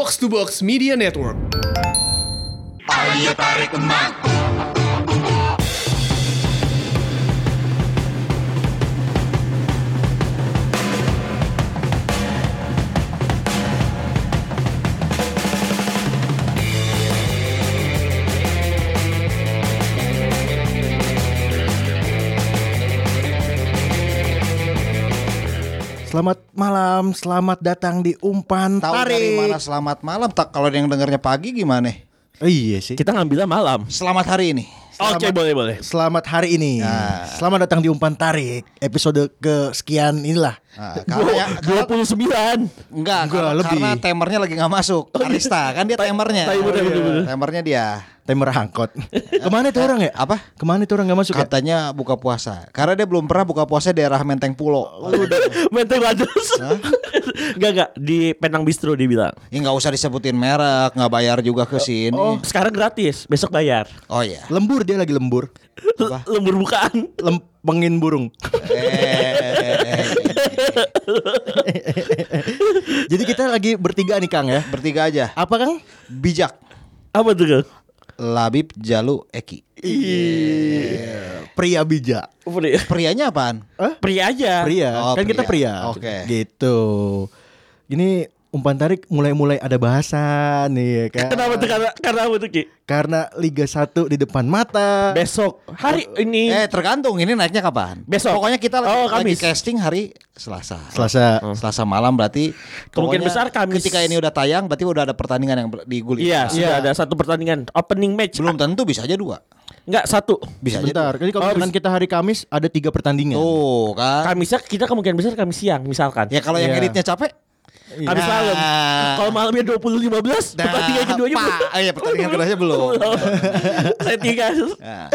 Box to Box Media Network. Ayo tarik emak Selamat malam, selamat datang di Umpan Tahu Tarik. dari mana selamat malam tak kalau yang dengarnya pagi gimana? Oh, iya sih. Kita ngambilnya malam. Selamat hari ini. Oke, boleh boleh. Selamat hari ini. Selamat datang di Umpan Tarik. Episode kesekian inilah. Nah, karena ya, Dua puluh sembilan. enggak, Enggak, karena, lebih. karena timernya lagi nggak masuk. Arista kan dia timernya. Timer, timer, Iya. timer. Timernya dia. Timer angkot. Ke mana itu orang ya? Apa? Ke mana itu orang nggak masuk ya? Katanya buka puasa. Karena dia belum pernah buka puasa di daerah Menteng Pulo. Menteng Wadus. Gak gak di Penang Bistro dia bilang. Ya nggak usah disebutin merek, nggak bayar juga ke sini. Oh, sekarang gratis, besok bayar. Oh iya. Lembur dia lagi lembur. L- Lembur bukaan. Lempengin burung. Jadi kita lagi bertiga nih Kang ya. bertiga aja. Apa Kang? Bijak. Apa tuh Kang? Labib Jalu Eki. Pria bijak. Pria, Prianya apaan? pria aja. Pria. Oh, kan kita pria. pria. Oke. Gitu. Ini umpan tarik mulai-mulai ada bahasan nih ya kan. Kenapa tuh karena karena apa tuh Ki? Karena Liga 1 di depan mata. Besok hari ini Eh tergantung ini naiknya kapan? Besok. Pokoknya kita lagi, Oh, lagi Kamis. casting hari Selasa. Selasa. Selasa malam berarti Kemungkinan besar Kamis. Ketika ini udah tayang berarti udah ada pertandingan yang ber- di gulit. Iya, sudah ada satu pertandingan opening match. Belum tentu bisa aja dua. Enggak satu. Bisa Sebentar. aja. Jadi kalau misalkan kita hari Kamis ada tiga pertandingan. Tuh kan. Kamisnya kita kemungkinan besar Kamis siang misalkan. Ya kalau yang Iya. editnya capek Kamis Nah. malam. Kalau malamnya 20 15, Nah, pertandingan keduanya Pak. belum. Iya, pertandingan keduanya belum. Saya tinggal. Nah,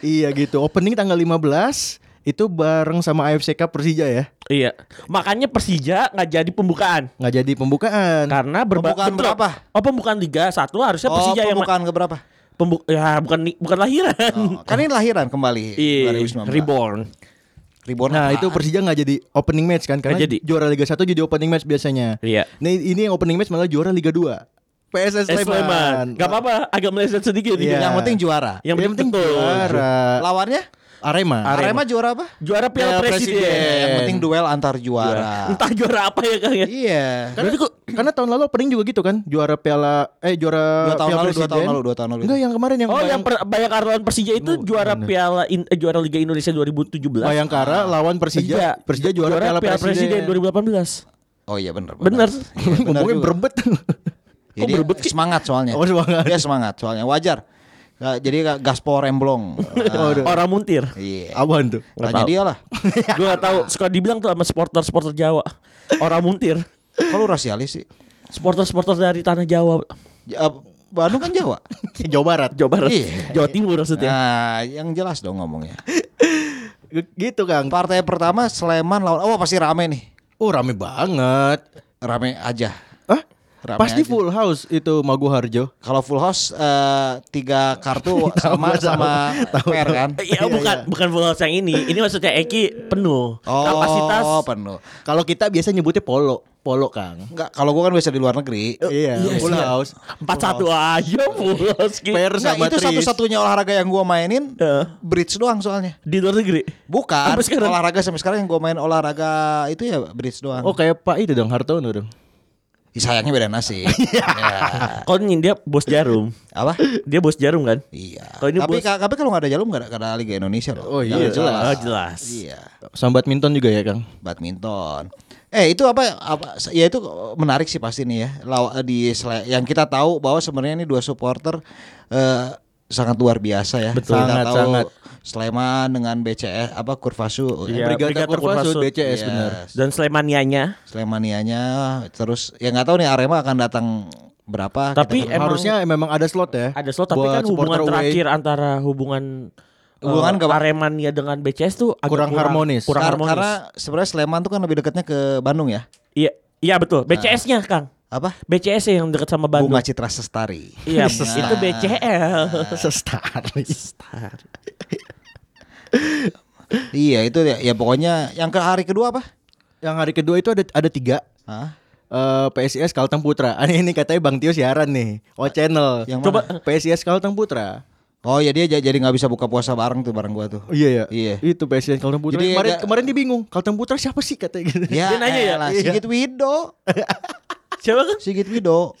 Iya gitu. Opening tanggal 15 itu bareng sama AFC Cup Persija ya. Iya. Makanya Persija nggak jadi pembukaan. Nggak jadi pembukaan. Karena berba- Pembukaan betul. berapa? Oh, pembukaan Liga 1 harusnya oh, Persija yang pembukaan ke berapa? pembu ya bukan bukan lahiran. Oh, kan ini lahiran kembali Iya, 2019. reborn. Reborn. Nah apaan? itu Persija nggak jadi opening match kan karena jadi. juara Liga 1 jadi opening match biasanya. Iya. Nih ini yang opening match malah juara Liga 2. PSS Sleman. Gak apa-apa, agak meleset sedikit. Iya. Yang penting juara. Yang Yang penting juara. Lawannya? Arema. Arema, juara apa? Juara Piala Piala Presiden. Presiden. Yang penting duel antar juara. Entah juara apa ya Kang ya. Iya. Karena, karena tahun lalu opening juga gitu kan, juara Piala eh juara Dua tahun Piala lalu, dua tahun Presiden. lalu, dua tahun lalu. Enggak yang kemarin yang Oh, Bayang- yang per, Bayangkara lawan Persija itu juara Piala in- eh, juara Liga Indonesia 2017. Bayangkara lawan Persija. Persija juara, Piala, Presiden. 2018. Oh iya benar. Bener. Iya, benar Ngomongnya juga. berebet. Jadi semangat soalnya. Oh, semangat. Dia semangat soalnya wajar. Nggak, jadi gaspol remblong. Nah, Orang muntir. iya. Apaan tuh? Nggak Tanya tahu. dia lah. Gue gak tahu suka dibilang tuh sama supporter-supporter Jawa. Orang muntir. Kalau rasialis sih. Supporter-supporter dari tanah Jawa. Ja- Bandung kan Jawa. Jawa Barat. Jawa Barat. Iya. Jawa Timur maksudnya. Nah, yang jelas dong ngomongnya. Gitu Kang. Partai pertama Sleman lawan Oh pasti rame nih. Oh rame banget. Rame aja. Rame Pasti aja. full house itu Magu Harjo. Kalau full house eh, tiga kartu sama tahu, sama fair kan? Iya bukan bukan full house yang ini. Ini maksudnya Eki penuh. Oh, Kapasitas penuh. Kalau kita biasa nyebutnya polo, polo Kang. Enggak, kalau gua kan biasa di luar negeri. Iya, iya full sih. house. empat satu aja full house. Fair Enggak, sama itu Tris. satu-satunya olahraga yang gua mainin Eh. bridge doang soalnya. di luar negeri. Bukan Sampai sekarang? olahraga sampai sekarang yang gue main olahraga itu ya bridge doang. Oh kayak Pak itu dong Hartono dong. Sayangnya beda nasi. ya. Kalau ini dia bos jarum. Apa? Dia bos jarum kan? Iya. Kalau ini tapi bos- ka- tapi kalau nggak ada jarum nggak ada, Liga Indonesia loh. Oh iya, jelas. Oh, jelas. Iya. Sama badminton juga ya Kang. Badminton. Eh itu apa? Apa? Ya itu menarik sih pasti nih ya. Law, di yang kita tahu bahwa sebenarnya ini dua supporter eh, sangat luar biasa ya. Betul. Kita Sangat, tahu sangat. Sleman dengan BCS apa Kurvasu. Iya, Brigata Brigata Kurvasud Kurvasud. BCS Yes. benar. Dan Slemanianya. Slemanianya terus ya nggak tahu nih Arema akan datang berapa Tapi kita emang- Harusnya memang ada slot ya. Ada slot tapi kan hubungan away. terakhir antara hubungan Hubungan eh, ke- Aremania dengan BCS tuh agak Kurang harmonis. Kurang Kar- harmonis. Karena sebenarnya Sleman tuh kan lebih dekatnya ke Bandung ya. Iya, iya betul. BCS-nya Kang. Apa? BCS yang dekat sama Bandung. Bunga Citra Sestari. Iya, itu BCL. Sestari. iya itu ya, ya pokoknya yang ke hari kedua apa? Yang hari kedua itu ada ada tiga. Hah? eh, PSIS Kalteng Putra. Ini, ini katanya Bang Tio siaran nih. Oh channel. Yang Coba PSIS Kalteng Putra. Oh ya dia jadi nggak bisa buka puasa bareng tuh bareng gua tuh. Iya ya. Iya. Itu PSIS Kalteng Putra. Jadi kemarin agak- kemarin dia bingung. Kalteng Putra siapa sih katanya gitu. Ya, Dia nanya ya? elah, Iya. Sigit Wido. Siapa kan? Sigit Wido.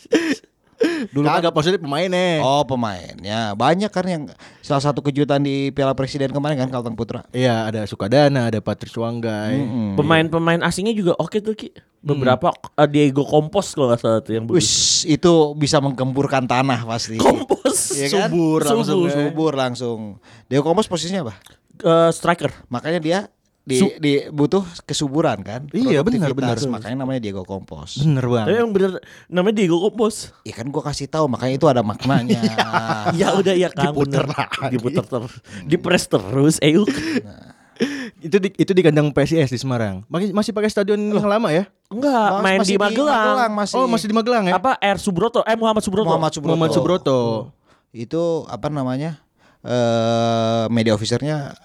Dulu kan Kagak maksudnya pemainnya. Oh pemainnya banyak kan yang salah satu kejutan di Piala Presiden kemarin kan Kalteng Putra. Iya, ada Sukadana, ada Patrick Wanggai. Mm-mm. Pemain-pemain asingnya juga oke tuh Ki. Beberapa eh, Diego Kompos kalau nggak salah tuh yang bagus. Wis itu bisa menggemburkan tanah pasti. Kompos. Iya kan? Subur langsung subur, ya. subur langsung. Dia Kompos posisinya apa? Eh, striker. Makanya dia di, Su- di butuh kesuburan kan? Iya, benar, benar. Makanya namanya Diego Kompos. Bener Tapi banget. yang bener namanya Diego Kompos. Iya kan gua kasih tahu makanya itu ada maknanya. Ya udah ya kan Diputer bener. lagi. Diputer terus. Dipres terus. Eh yuk. Itu di, itu di kandang PSIS di Semarang. Masih masih pakai stadion yang lama ya? Enggak, Mas- main masih di Magelang. masih. Oh, masih di Magelang ya? Apa R Subroto? Eh Muhammad Subroto. Muhammad Subroto. Muhammad Subroto. Itu apa namanya? Eh media officernya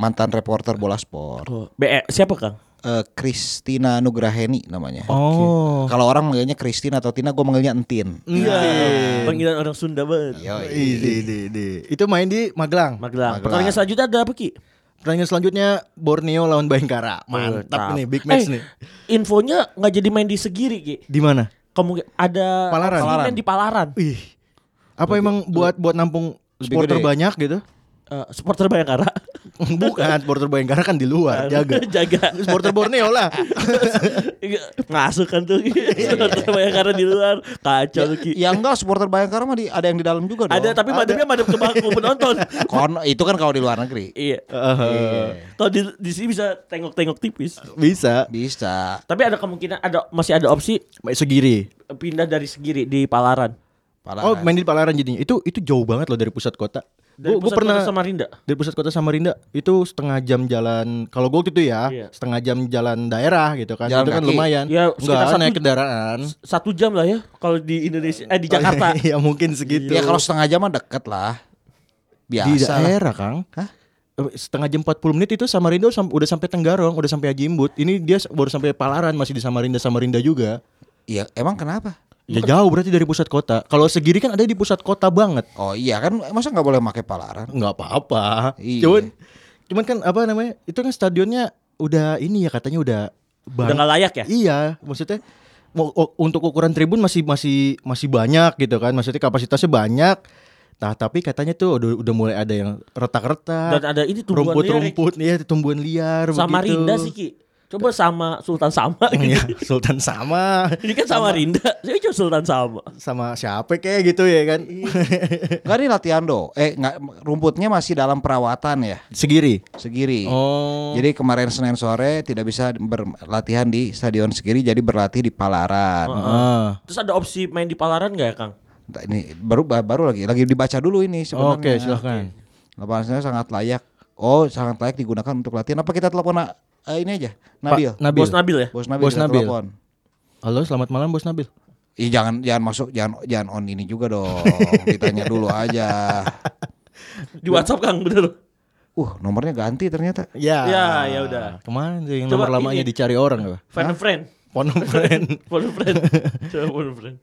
mantan reporter bola sport. Oh, BE siapa Kang? Eh, Christina Nugraheni namanya. Oh. Kalau orang manggilnya Christine atau Tina, gue manggilnya Entin. Iya. Panggilan orang Sunda banget. Yo, Ide, ide, ide. Itu main di Magelang. Magelang. Magelang. Pertandingan selanjutnya ada apa Ki? Pertandingan selanjutnya Borneo lawan Bayangkara. Mantap Mantap. ini big match Eh, nih. Infonya nggak jadi main di Segiri Ki. Di mana? Kemungkin ada Palaran. main di Palaran. Wih. Apa emang buat buat nampung supporter banyak gitu? Eh, supporter Bayangkara. Bukan, supporter Bayangkara kan di luar, jaga. Jaga. Supporter Borneo lah. Ngasuh kan tuh Ki. supporter Bayangkara di luar. Kacau tuh Ki. Ya enggak supporter Bayangkara mah di, ada yang di dalam juga dong. Ada tapi madepnya madep ke bangku penonton. Kon itu kan kalau di luar negeri. iya. Eh, Kalau di di sini bisa tengok-tengok tipis. bisa. Bisa. Tapi ada kemungkinan ada masih ada opsi Segiri. pindah dari Segiri di Palaran. Palaran. Oh, main di Palaran jadinya. Itu itu jauh banget loh dari pusat kota. Dari Gue pusat pernah kota Samarinda. dari pusat kota Samarinda itu setengah jam jalan. Kalau gue waktu itu ya, Iya. setengah jam jalan daerah gitu kan. Jalan itu kan kaki. lumayan. Ya, Enggak satu- naik kendaraan. Satu jam lah ya kalau di Indonesia eh di Jakarta. ya mungkin segitu. Ya kalau setengah jam mah deket lah. di Biasa lah. daerah, Kang. Hah? Eh, Setengah jam 40 menit itu Samarinda sam- udah sampai Tenggarong, udah sampai Ajimbut. Ini dia baru sampai Palaran, masih di Samarinda Samarinda juga. Iya, emang kenapa? Ya jauh berarti dari pusat kota. Kalau segiri kan ada di pusat kota banget. Oh iya kan masa nggak boleh pakai Palaran? Nggak apa-apa. Iya. Cuman cuman kan apa namanya? Itu kan stadionnya udah ini ya katanya udah Udah nggak layak ya? Iya, maksudnya mau- o- untuk ukuran tribun masih masih masih banyak gitu kan. Maksudnya kapasitasnya banyak. Nah, tapi katanya tuh udah udah mulai ada yang retak-retak. Dan ada ini tumbuhan liar. rumput-rumput ya tumbuhan liar Samarinda begitu. sih Ki. Coba sama Sultan Sama gitu. Iya, Sultan sama Ini kan Samarinda. Saya coba Sultan Sama. sama siapa kayak gitu ya kan. Enggak ini latihan do. Eh nggak rumputnya masih dalam perawatan ya. Segiri. Segiri. Oh. Jadi kemarin Senin sore tidak bisa berlatihan di Stadion Segiri jadi berlatih di Palaran. Ah. Terus ada opsi main di Palaran nggak ya Kang? Nah, Ini baru baru lagi lagi dibaca dulu ini sebenarnya. Oke, silahkan. Lapangannya sangat layak. Oh, sangat layak digunakan untuk latihan. Apa kita telepon ah, eh, ini aja? Nabil. Nabil. Bos Nabil ya? Bos Nabil. Bos Nabil. telepon. Halo, selamat malam Bos Nabil. Ih, jangan jangan masuk jangan jangan on ini juga dong. Ditanya dulu aja. Di WhatsApp Kang bener. Uh, nomornya ganti ternyata. Ya. Ya, ya udah. Ke mana tuh yang Coba nomor lamanya ini. dicari orang apa? Friend friend. Phone friend. Phone friend. Coba phone friend.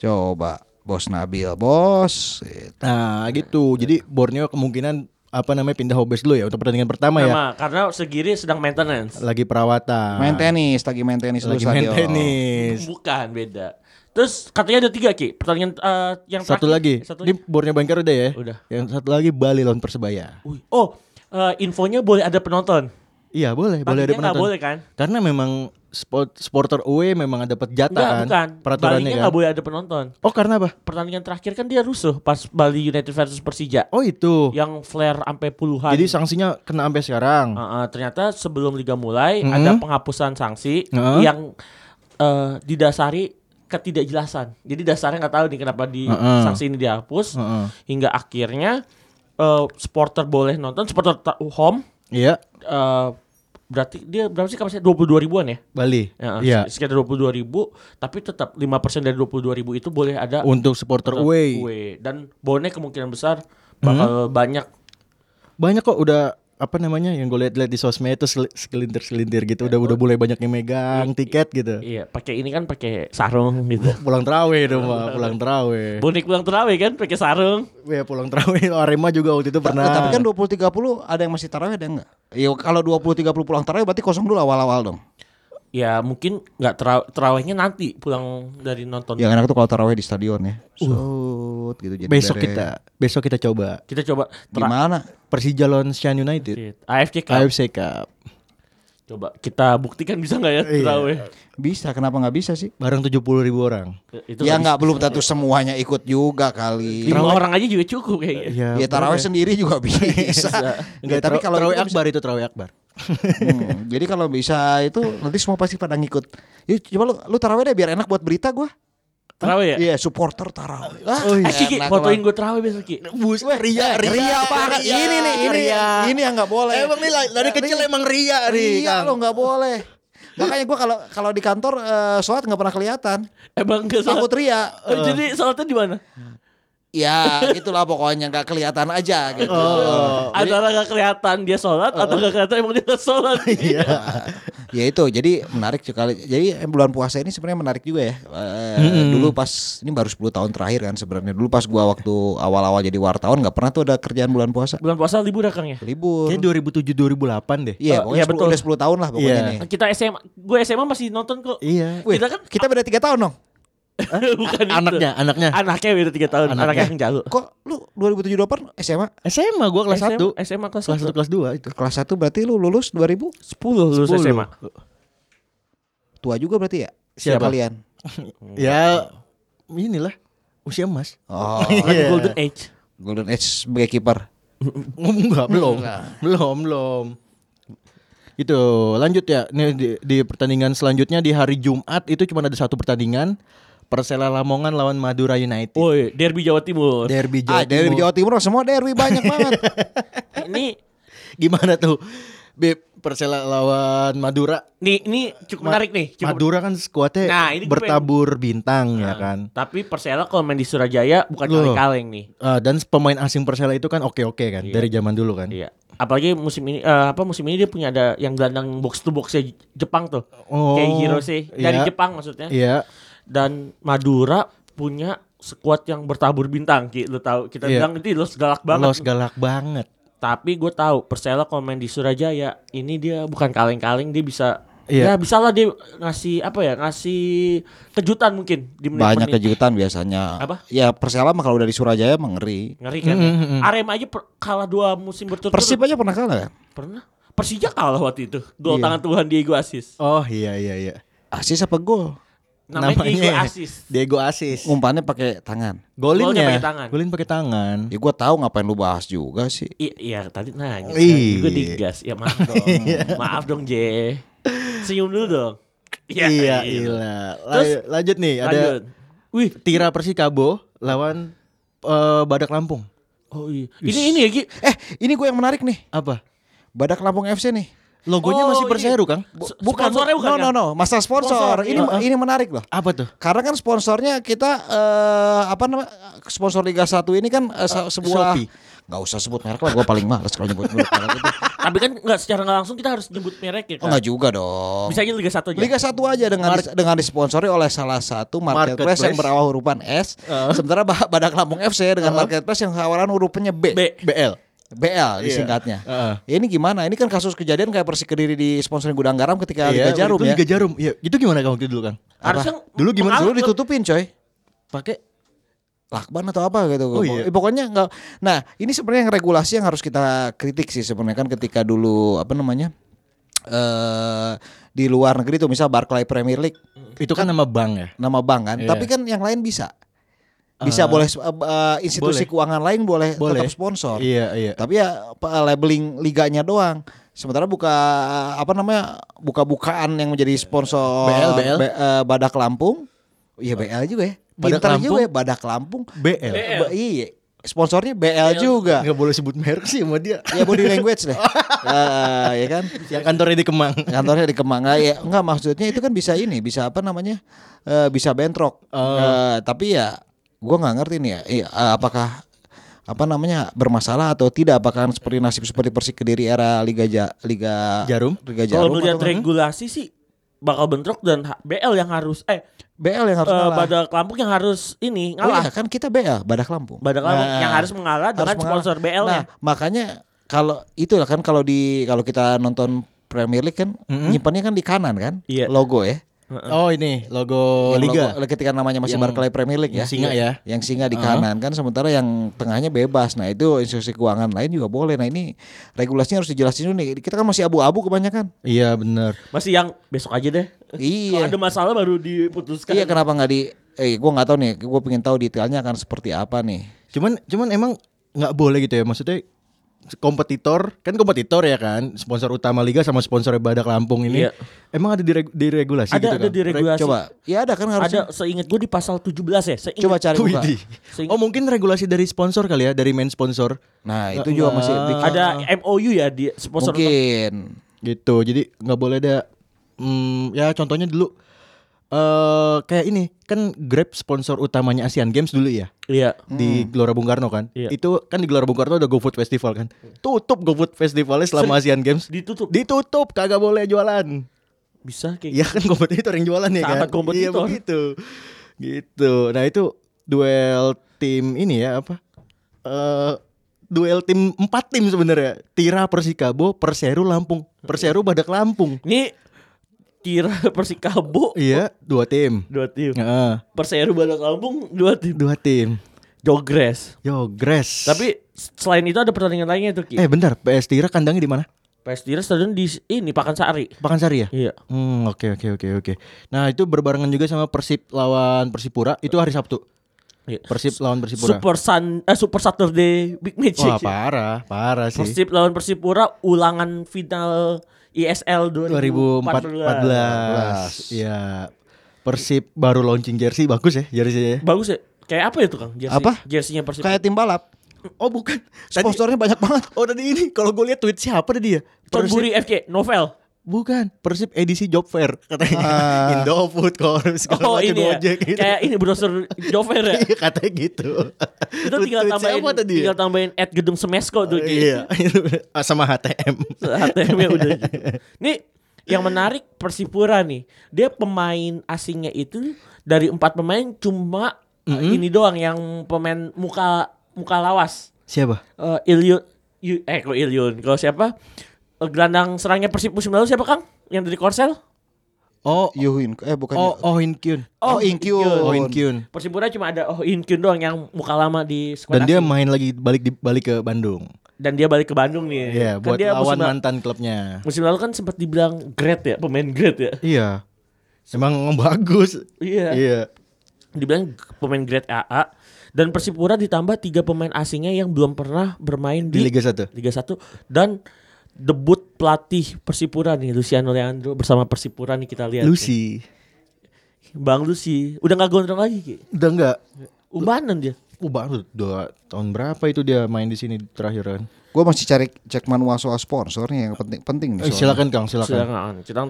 Coba Bos Nabil, Bos. Gitu. Nah, gitu. Jadi Borneo kemungkinan apa namanya pindah hobes dulu ya untuk pertandingan pertama ya. Karena Segiri sedang maintenance. Lagi perawatan. Main tenis, lagi main tenis dulu Lagi main stadion. tenis. Bukan beda. Terus katanya ada tiga Ki. Pertandingan eh, yang Satu terakhir. lagi. Satu Ini lagi. Borneo Bayangkara udah ya. Udah. Yang satu lagi Bali lawan Persebaya. Wih. Oh, eh, infonya boleh ada penonton. Iya boleh, boleh ada penonton. boleh kan? Karena memang sport, supporter away memang dapat jatah Enggak, kan. bukan. Peraturannya Balinya kan. boleh ada penonton. Oh karena apa? Pertandingan terakhir kan dia rusuh pas Bali United versus Persija. Oh itu. Yang flare sampai puluhan. Jadi sanksinya kena sampai sekarang. Uh, uh, ternyata sebelum liga mulai Mhm. ada penghapusan sanksi Heeh. yang uh, didasari ketidakjelasan. Jadi dasarnya nggak tahu nih kenapa di Heeh. sanksi ini dihapus Heeh. hingga akhirnya uh, supporter boleh nonton supporter home Iya, uh, berarti dia berapa sih kapasitas 22 ribuan ya? Bali. Ya, Iya. sekitar 22 ribu, tapi tetap 5% dari 22 ribu itu boleh ada Untuk supporter away. away. Dan bonek kemungkinan besar bakal Hmm. banyak Banyak kok udah apa namanya yang gue lihat-lihat di sosmed itu sel- segelintir-segelintir gitu udah udah mulai banyak yang megang tiket gitu. Iya, pakai ini kan pakai sarung gitu. Pulang terawih dong, Pak. Pulang terawih. Bonek pulang terawih kan pakai sarung. Ya pulang terawih Arema juga waktu itu pernah. Nah, tapi kan 20 30 ada yang masih tarawih ada yang enggak? Ya kalau 20 30 pulang tarawih berarti kosong dulu awal-awal dong. Ya mungkin nggak tera- terawihnya nanti pulang dari nonton. Yang enak tuh kalau tarawih di stadion ya. Sut gitu jadi besok beres. kita besok kita coba Kita coba di mana? Persija lawan Shan United. AFC Cup. AFC Cup. Coba kita buktikan bisa nggak ya Iya. terawih? Bisa, kenapa nggak bisa sih? Barang 70 ribu orang. Itu ya nggak belum tentu semuanya ikut juga kali. Lima orang aja juga cukup kayaknya. Ya tarawih sendiri juga bisa. Enggak, Ya, tapi kalau terawih bisa- akbar itu terawih akbar. Hmm, jadi kalau bisa itu nanti semua pasti pada ngikut. Yuk coba lu lu tarawih deh biar enak buat berita gua. Terawih ya? Iya, supporter tarawih. Ah, Oh, iya. Eh, Ki, fotoin gue terawih besok Ki. Bus ria, Ria banget. Ini nih, ini ria. ini yang nggak boleh. Emang nih dari kecil emang ria nih, Ria Kang. lo nggak boleh. Makanya gua kalau kalau di kantor eh, sholat nggak pernah kelihatan. Emang gak Takut salah. ria. Oh, jadi sholatnya di mana? Ya, itulah pokoknya nggak kelihatan aja gitu. Oh. Antara gak kelihatan dia sholat atau gak kelihatan emang dia sholat. Iya. ya itu jadi menarik sekali jadi eh, bulan puasa ini sebenarnya menarik juga ya Eh, dulu pas ini baru 10 tahun terakhir kan sebenarnya dulu pas gua waktu awal-awal jadi wartawan nggak pernah tuh ada kerjaan bulan puasa Bulan puasa libur ya Kang ya? libur Kayak 2007 2008 deh. iya Oh, pokoknya iya, 10 betul. udah 10 tahun lah pokoknya Iya. nih Kita SMA, gue SMA masih nonton kok. Iya. Wih, Kita kan kita beda tiga tahun dong bukan itu. Anaknya, anaknya. Anaknya beda 3 tahun, Anaknya. anaknya yang jalu. kok lu 2007 2008 SMA SMA gua kelas SMA, 1. SMA kelas Kelas 1. satu kelas 2 itu. kelas 1 berarti lu lulus 2000 10 lulus 10. SMA. tua juga berarti ya Siapa? kalian Ya inilah usia emas. oh Lagi Golden Age. Golden Age sebagai kiper Enggak, belum. belum, belum. Itu lanjut ya. Nih di, di pertandingan selanjutnya di hari Jumat itu cuma ada satu pertandingan. Persela Lamongan lawan Madura United. Woi, derby Jawa Timur. Derby ah Jawa dari Timur. Jawa Timur semua derby banyak banget Ini Gimana tuh? Beb Persela lawan Madura. nih ini cukup menarik nih. Cukup Madura kan skuadnya Nah, ini bertabur bintang ya Nah, kan. Tapi Persela kalau main di Surajaya bukan kaleng-kaleng nih. Eh, dan pemain asing Persela itu kan oke-oke kan Iya. dari zaman dulu kan. Iya. Apalagi musim ini eh, apa musim ini dia punya ada yang gelandang box to boxnya Jepang tuh. Oh, Kayak Hirose dari iya. Jepang maksudnya. Iya. Dan Madura punya skuad yang bertabur bintang Ki. Lu tahu kita Iya. bilang itu los galak banget. Los galak banget. Tapi gue tahu Persela kalau main di Surajaya ini dia bukan kaleng-kaleng dia bisa Iya. Ya bisa lah dia ngasih apa ya ngasih kejutan mungkin di banyak menit-menit. kejutan biasanya Apa? ya Persela mah kalau udah di Surajaya mah ngeri Ngeri kan? Mm, mm, mm. Arema aja per- kalah dua musim berturut-turut. Persib aja pernah kalah kan Pernah. Persija kalah waktu itu. Gol Iya. tangan Tuhan Diego Asis. Oh iya iya iya. asis apa gol Namanya, Diego Asis. Diego Asis. umpannya pakai tangan Golinnya pakai tangan. Golin pakai tangan. ya gua tahu ngapain lu bahas juga sih I- iya tadi nanya. Iya. Gue digas. Ya maaf dong. maaf dong J. Senyum dulu dong. iya iya. iya. Terus, Lanjut, nih ada Lanjut. Wih. Tira Persikabo lawan eh, Badak Lampung. Oh iya. Ini ini ya Ki. eh ini gue yang menarik nih Apa? Badak Lampung FC nih Logonya Oh, masih. Perseru, Kang. S- sponsornya bukan no kan? no no masalah sponsor, Sponsor, ini iya. ini menarik loh Apa tuh? karena kan sponsornya kita eh, apa namanya sponsor Liga 1 ini kan eh, se- sebuah Shopee. nggak usah sebut merek lah gue paling males kalau nyebut merek gitu. Tapi kan nggak secara nggak langsung kita harus nyebut merek ya oh, kan. nggak juga dong Bisa aja Liga 1 aja. Liga 1 aja dengan dengan disponsori oleh salah satu marketplace, Marketplace. yang berawal hurupan S. Sementara Ba- Badak Lampung FC dengan marketplace yang awalan hurufnya B. B. BL. BL Iya. disingkatnya. Heeh. Ya, ini gimana? Ini kan kasus kejadian kayak Persik Kediri di sponsorin Gudang Garam ketika Liga Iya, Jarum itu ya. Liga Jarum. Iya, itu gimana Kang waktu itu dulu, Kang? Harusnya Dulu gimana? Dulu ditutupin coy. Pakai lakban atau apa gitu. Oh, iya. Eh, Pokoknya enggak. Nah, ini sebenarnya yang regulasi yang harus kita kritik sih sebenarnya kan ketika dulu apa namanya? eh di luar negeri tuh misal Barclay Premier League itu kan nama bank ya. nama bank kan, Iya. tapi kan yang lain bisa. Bisa Ah. boleh eh, eh, institusi Boleh. keuangan lain boleh, Boleh. tetap sponsor. Iya, iya. Tapi ya labeling liganya doang. Sementara buka apa namanya? buka-bukaan yang menjadi sponsor BL, BL. B- eh, Badak Lampung. Iya BL juga ya. Badak Pintar Lampung? juga ya Badak Lampung. BL. Ba- iya. Sponsornya BL juga. Enggak boleh sebut merek sih sama dia. Ya body language deh. Eh, ya kan? Yang kantornya di Kemang. Kantornya di Kemang. Nah, ya enggak maksudnya itu kan bisa ini, bisa apa namanya? Eh, bisa bentrok. Oh. Eh, tapi ya gua nggak ngerti nih ya. Iya, apakah apa namanya bermasalah atau tidak apakah seperti nasib seperti Persik Kediri era Liga ja, Liga Jarum? Liga Kalau Jarum melihat atau- regulasi sih bakal bentrok dan BL yang harus eh BL yang harus eh, ngalah. Badak Lampung yang harus ini Oh ngalah. iya kan kita BL Badak Lampung. Badak Lampung Nah, yang harus mengalah dengan harus mengalah. sponsor BL-nya. Nah, makanya kalau itu kan kalau di kalau kita nonton Premier League kan nyimpannya kan di kanan kan Iya. logo ya. Oh ini logo Yang Liga. logo- ketika namanya masih Yang- Barclay Premier League ya. yang singa ya. Yang singa di kanan kan sementara yang tengahnya bebas. Nah, itu institusi keuangan lain juga boleh. Nah, ini regulasinya harus dijelasin dulu nih. Kita kan masih abu-abu kebanyakan. Iya benar. Masih yang besok aja deh. Kalau iya. ada masalah baru diputuskan. Iya, kenapa nggak di eh gua nggak tahu nih. Gua pengen tahu detailnya akan seperti apa nih. Cuman cuman emang nggak boleh gitu ya maksudnya kompetitor kan kompetitor ya kan sponsor utama liga sama sponsor Badak Lampung ini Iya. emang ada di diregulasi Ada gitu ada kan? di regulasi. Coba. Ya ada kan harusnya. Ada seingat gue di pasal 17 ya. Seingat. Coba cari buka. Oh mungkin regulasi dari sponsor kali ya dari main sponsor Nah, itu juga masih bikin- ada MOU ya di sponsor utama. mungkin. gitu jadi nggak boleh ada hmm, ya contohnya dulu eh kayak ini kan Grab sponsor utamanya Asian Games dulu ya? Iya. di Gelora Bung Karno kan? Iya. itu kan di Gelora Bung Karno ada GoFood Festival kan? Tutup GoFood Festivalnya selama Asian Games. Ditutup. ditutup kagak boleh jualan. Bisa kayak Iya kan kompetitor yang jualan ya kan? Sangat kompetitor. Iya begitu. Gitu. Nah itu duel tim ini ya apa? Eh Duel tim Empat tim sebenarnya. Tira Persikabo Perseru Lampung. Perseru Badak Lampung. Ini kira Persikabo Iya dua tim dua tim. Heeh, Perseru Badak Lampung dua tim. Dua tim Jogres. Yo Gres Tapi selain itu ada pertandingan lainnya tuh Ki. Eh bentar PS Tira kandangnya di mana? PS Tira stadion di ini Pakansari. Pakansari ya? Iya. Hmm oke oke oke oke Nah itu berbarengan juga sama Persib lawan Persipura Itu hari Sabtu Iya. Persib lawan Persipura Super Sun eh, Super Saturday Big Match. Wah parah Parah sih Persib lawan Persipura ulangan final ISL 2014. 2014. Iya. Persib baru launching jersey bagus ya jersey ya. Bagus ya. Kayak apa itu Kang? Jersey, Apa? Jersinya Persib. Kayak tim balap. Oh bukan. Tadi, Sponsornya banyak banget. oh tadi ini kalau gue lihat tweet siapa tadi ya? Tonburi FC Novel. Bukan. Persib edisi job fair katanya. Ah. Indofood segala Oh ini ya. Gitu. Kayak ini browser Jover ya. Iya katanya gitu. Itu tinggal Tweet tambahin tadi ya? tinggal tambahin at gedung Semesko tuh Ki. Iya, Ah, sama HTM. HTM-nya udah gitu. Nih yang menarik Persipura nih. Dia pemain asingnya itu dari empat pemain cuma uh, ini doang yang pemain muka muka lawas. Siapa? Eh Ilyun Yu- eh kok Ilyun. Kalau siapa? Gelandang serangnya Persib musim lalu siapa Kang? Yang dari Korsel? Oh, Yuhin eh bukan. oh, oh In Kyun. Oh, Inkyun. Oh In Kyun. Persipura cuma ada Oh In Kyun doang yang muka lama di squad Dan dia main lagi balik di balik ke Bandung. dan dia balik ke Bandung nih. Iya, Kan buat dia lawan musim, mantan klubnya. musim lalu kan sempat dibilang great ya, pemain great ya. Iya. Emang bagus. Iya. Iya. Dibilang pemain grade AA dan Persipura ditambah tiga pemain asingnya yang belum pernah bermain Di di, Liga 1. Liga 1 dan debut pelatih Persipura nih Luciano Leandro bersama Persipura nih kita lihat. Lucy. nih. Bang Lucy udah nggak gondrong lagi Ki. Udah enggak? Ubanan dia. Oh, baru dua tahun berapa itu dia main di sini terakhir kan? Gue masih cari cek manual soal sponsornya yang penting penting nih. Eh, silakan Kang, silakan. Silakan. Kita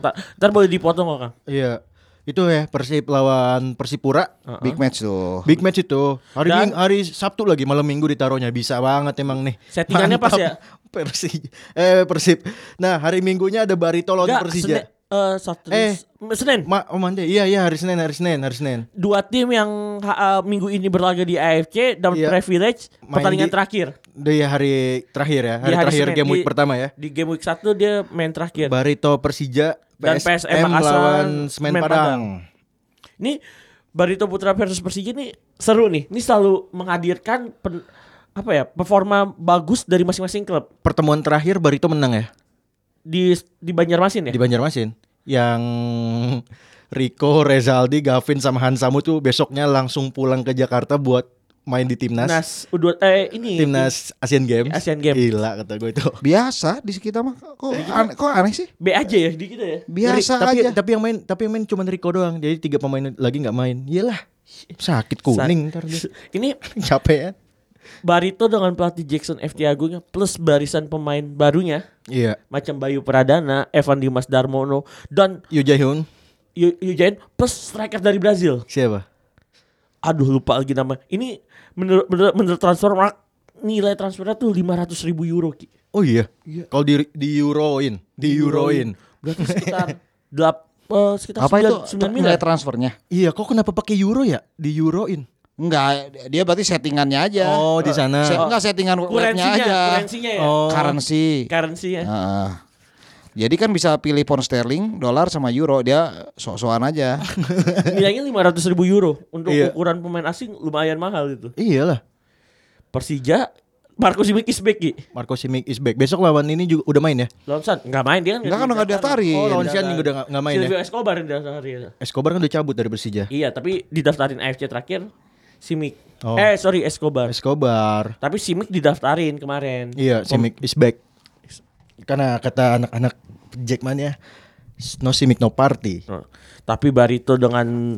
ntar boleh dipotong kok Kang. Iya. Itu ya Persib lawan Persipura. Big match tuh. Big match itu. Hari Dan- Ming- hari Sabtu lagi malam Minggu ditaruhnya bisa banget emang nih. Settingannya pas ya? Persib. Eh Persib. Nah, hari Minggunya ada Barito lawan Persija. Eh, Sabtu, Eh. Senin. Ma oh Mande. Iya iya hari Senin hari Senin hari Senin. Dua tim yang eh, minggu ini berlaga di AFC dan Iya. privilege Main pertandingan di- terakhir. Dia hari terakhir ya, hari, Di hari terakhir Senin. game week Di- pertama ya. Di game week 1 dia main terakhir. Barito Persija Dan PSM, PSM lawan Semen Semen Padang. Ini Barito Putra versus Persija ini seru nih. Ini selalu menghadirkan pen- apa ya performa bagus dari masing-masing klub Pertemuan terakhir Barito menang ya di di Banjarmasin ya. di Banjarmasin. Yang Rico, Rezaldi, Gavin sama Hansamu tuh besoknya langsung pulang ke Jakarta buat main di timnas. Timnas U2 eh ini Timnas Asian Games. Asian Games. Gila kata gue itu. Biasa di kita mah kok aneh, kok aneh sih? B aja ya di kita ya. Biasa tapi aja. tapi yang main tapi yang main cuma Rico doang. Jadi tiga pemain lagi nggak main. Iyalah. Sakit kuning ntar dia. Ini Capek ya. Barito dengan pelatih Jackson FT Agungnya plus barisan pemain barunya Iya. macam Bayu Pradana, Evan Dimas Darmono dan Yu Jae-hyun Yu Yu Jain plus striker dari Brazil. siapa? Aduh lupa lagi nama. Ini menurut menurut, menurut transfer mark nilai transfernya tuh 500 ribu euro Ki. Oh iya. Kalau di di euroin, di euroin. Berarti sekitar delap, eh, sekitar Apa itu 9, 9 nilai transfernya? Iya, kok kenapa pakai euro ya? Di euroin. Enggak, dia berarti settingannya aja. Oh, di sana. Se- enggak settingan webnya Kurensinya, aja. kurensinya ya. Oh. Currency. Currency-nya. Heeh. Jadi kan bisa pilih pound sterling, dolar sama euro, dia sok-sokan aja. Nilainya 500 ribu euro untuk Iya. ukuran pemain asing lumayan mahal itu. Iyalah. Persija Marco Simic is back Ki. Marco Simic is back. Besok lawan ini juga udah main ya? Lawan San nggak main dia kan Enggak kan enggak daftarin. Oh, lawan Sian juga udah nggak- nggak main ya? Silvio Escobar yang daftarin. Escobar kan udah cabut dari Persija. Iya, tapi didaftarin AFC terakhir Simic. Oh. Eh, sorry Escobar. Escobar. Tapi Simic didaftarin kemarin. Iya, Simic is back. Karena kata anak-anak Jackman ya, no Simic no party. Nah, Tapi Barito dengan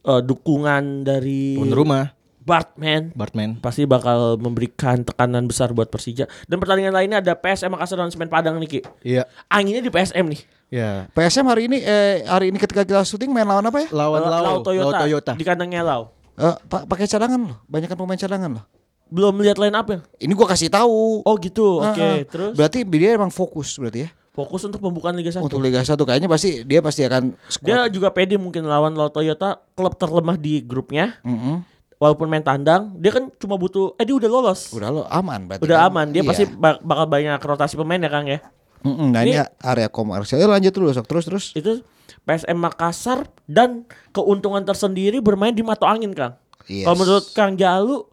eh, dukungan dari Tuan rumah, Bartman Bartman. pasti bakal memberikan tekanan besar buat Persija. Dan pertandingan lainnya ada PSM Makassar dan Semen Padang nih Ki. Iya, Anginnya di PSM nih. ya. PSM hari ini eh hari ini ketika kita syuting main lawan apa ya? Lawan Lau, Lau, Toyota, Lau Toyota. di kandangnya Lau. Eh, pa- pakai cadangan loh, banyak kan pemain cadangan loh. Belum lihat line up ya? Ini gua kasih tahu. Oh gitu. Oke, Ah, ah. terus Berarti dia emang fokus berarti ya. fokus untuk pembukaan Liga 1. Untuk Liga 1 kayaknya pasti dia pasti akan Dia squad. juga pede mungkin lawan Lau Toyota, klub terlemah di grupnya. Mm-mm. Walaupun main tandang, dia kan cuma butuh eh dia udah lolos. Udah lo aman berarti. Udah kan? aman, dia Iya. pasti bak- bakal banyak rotasi pemain ya Kang ya. Mm-mm, Nah ini Ini- area komersial. Ya, lanjut dulu sok terus terus. Itu PSM Makassar dan keuntungan tersendiri bermain di Mato Angin Kang. Yes. Kalau menurut Kang Jalu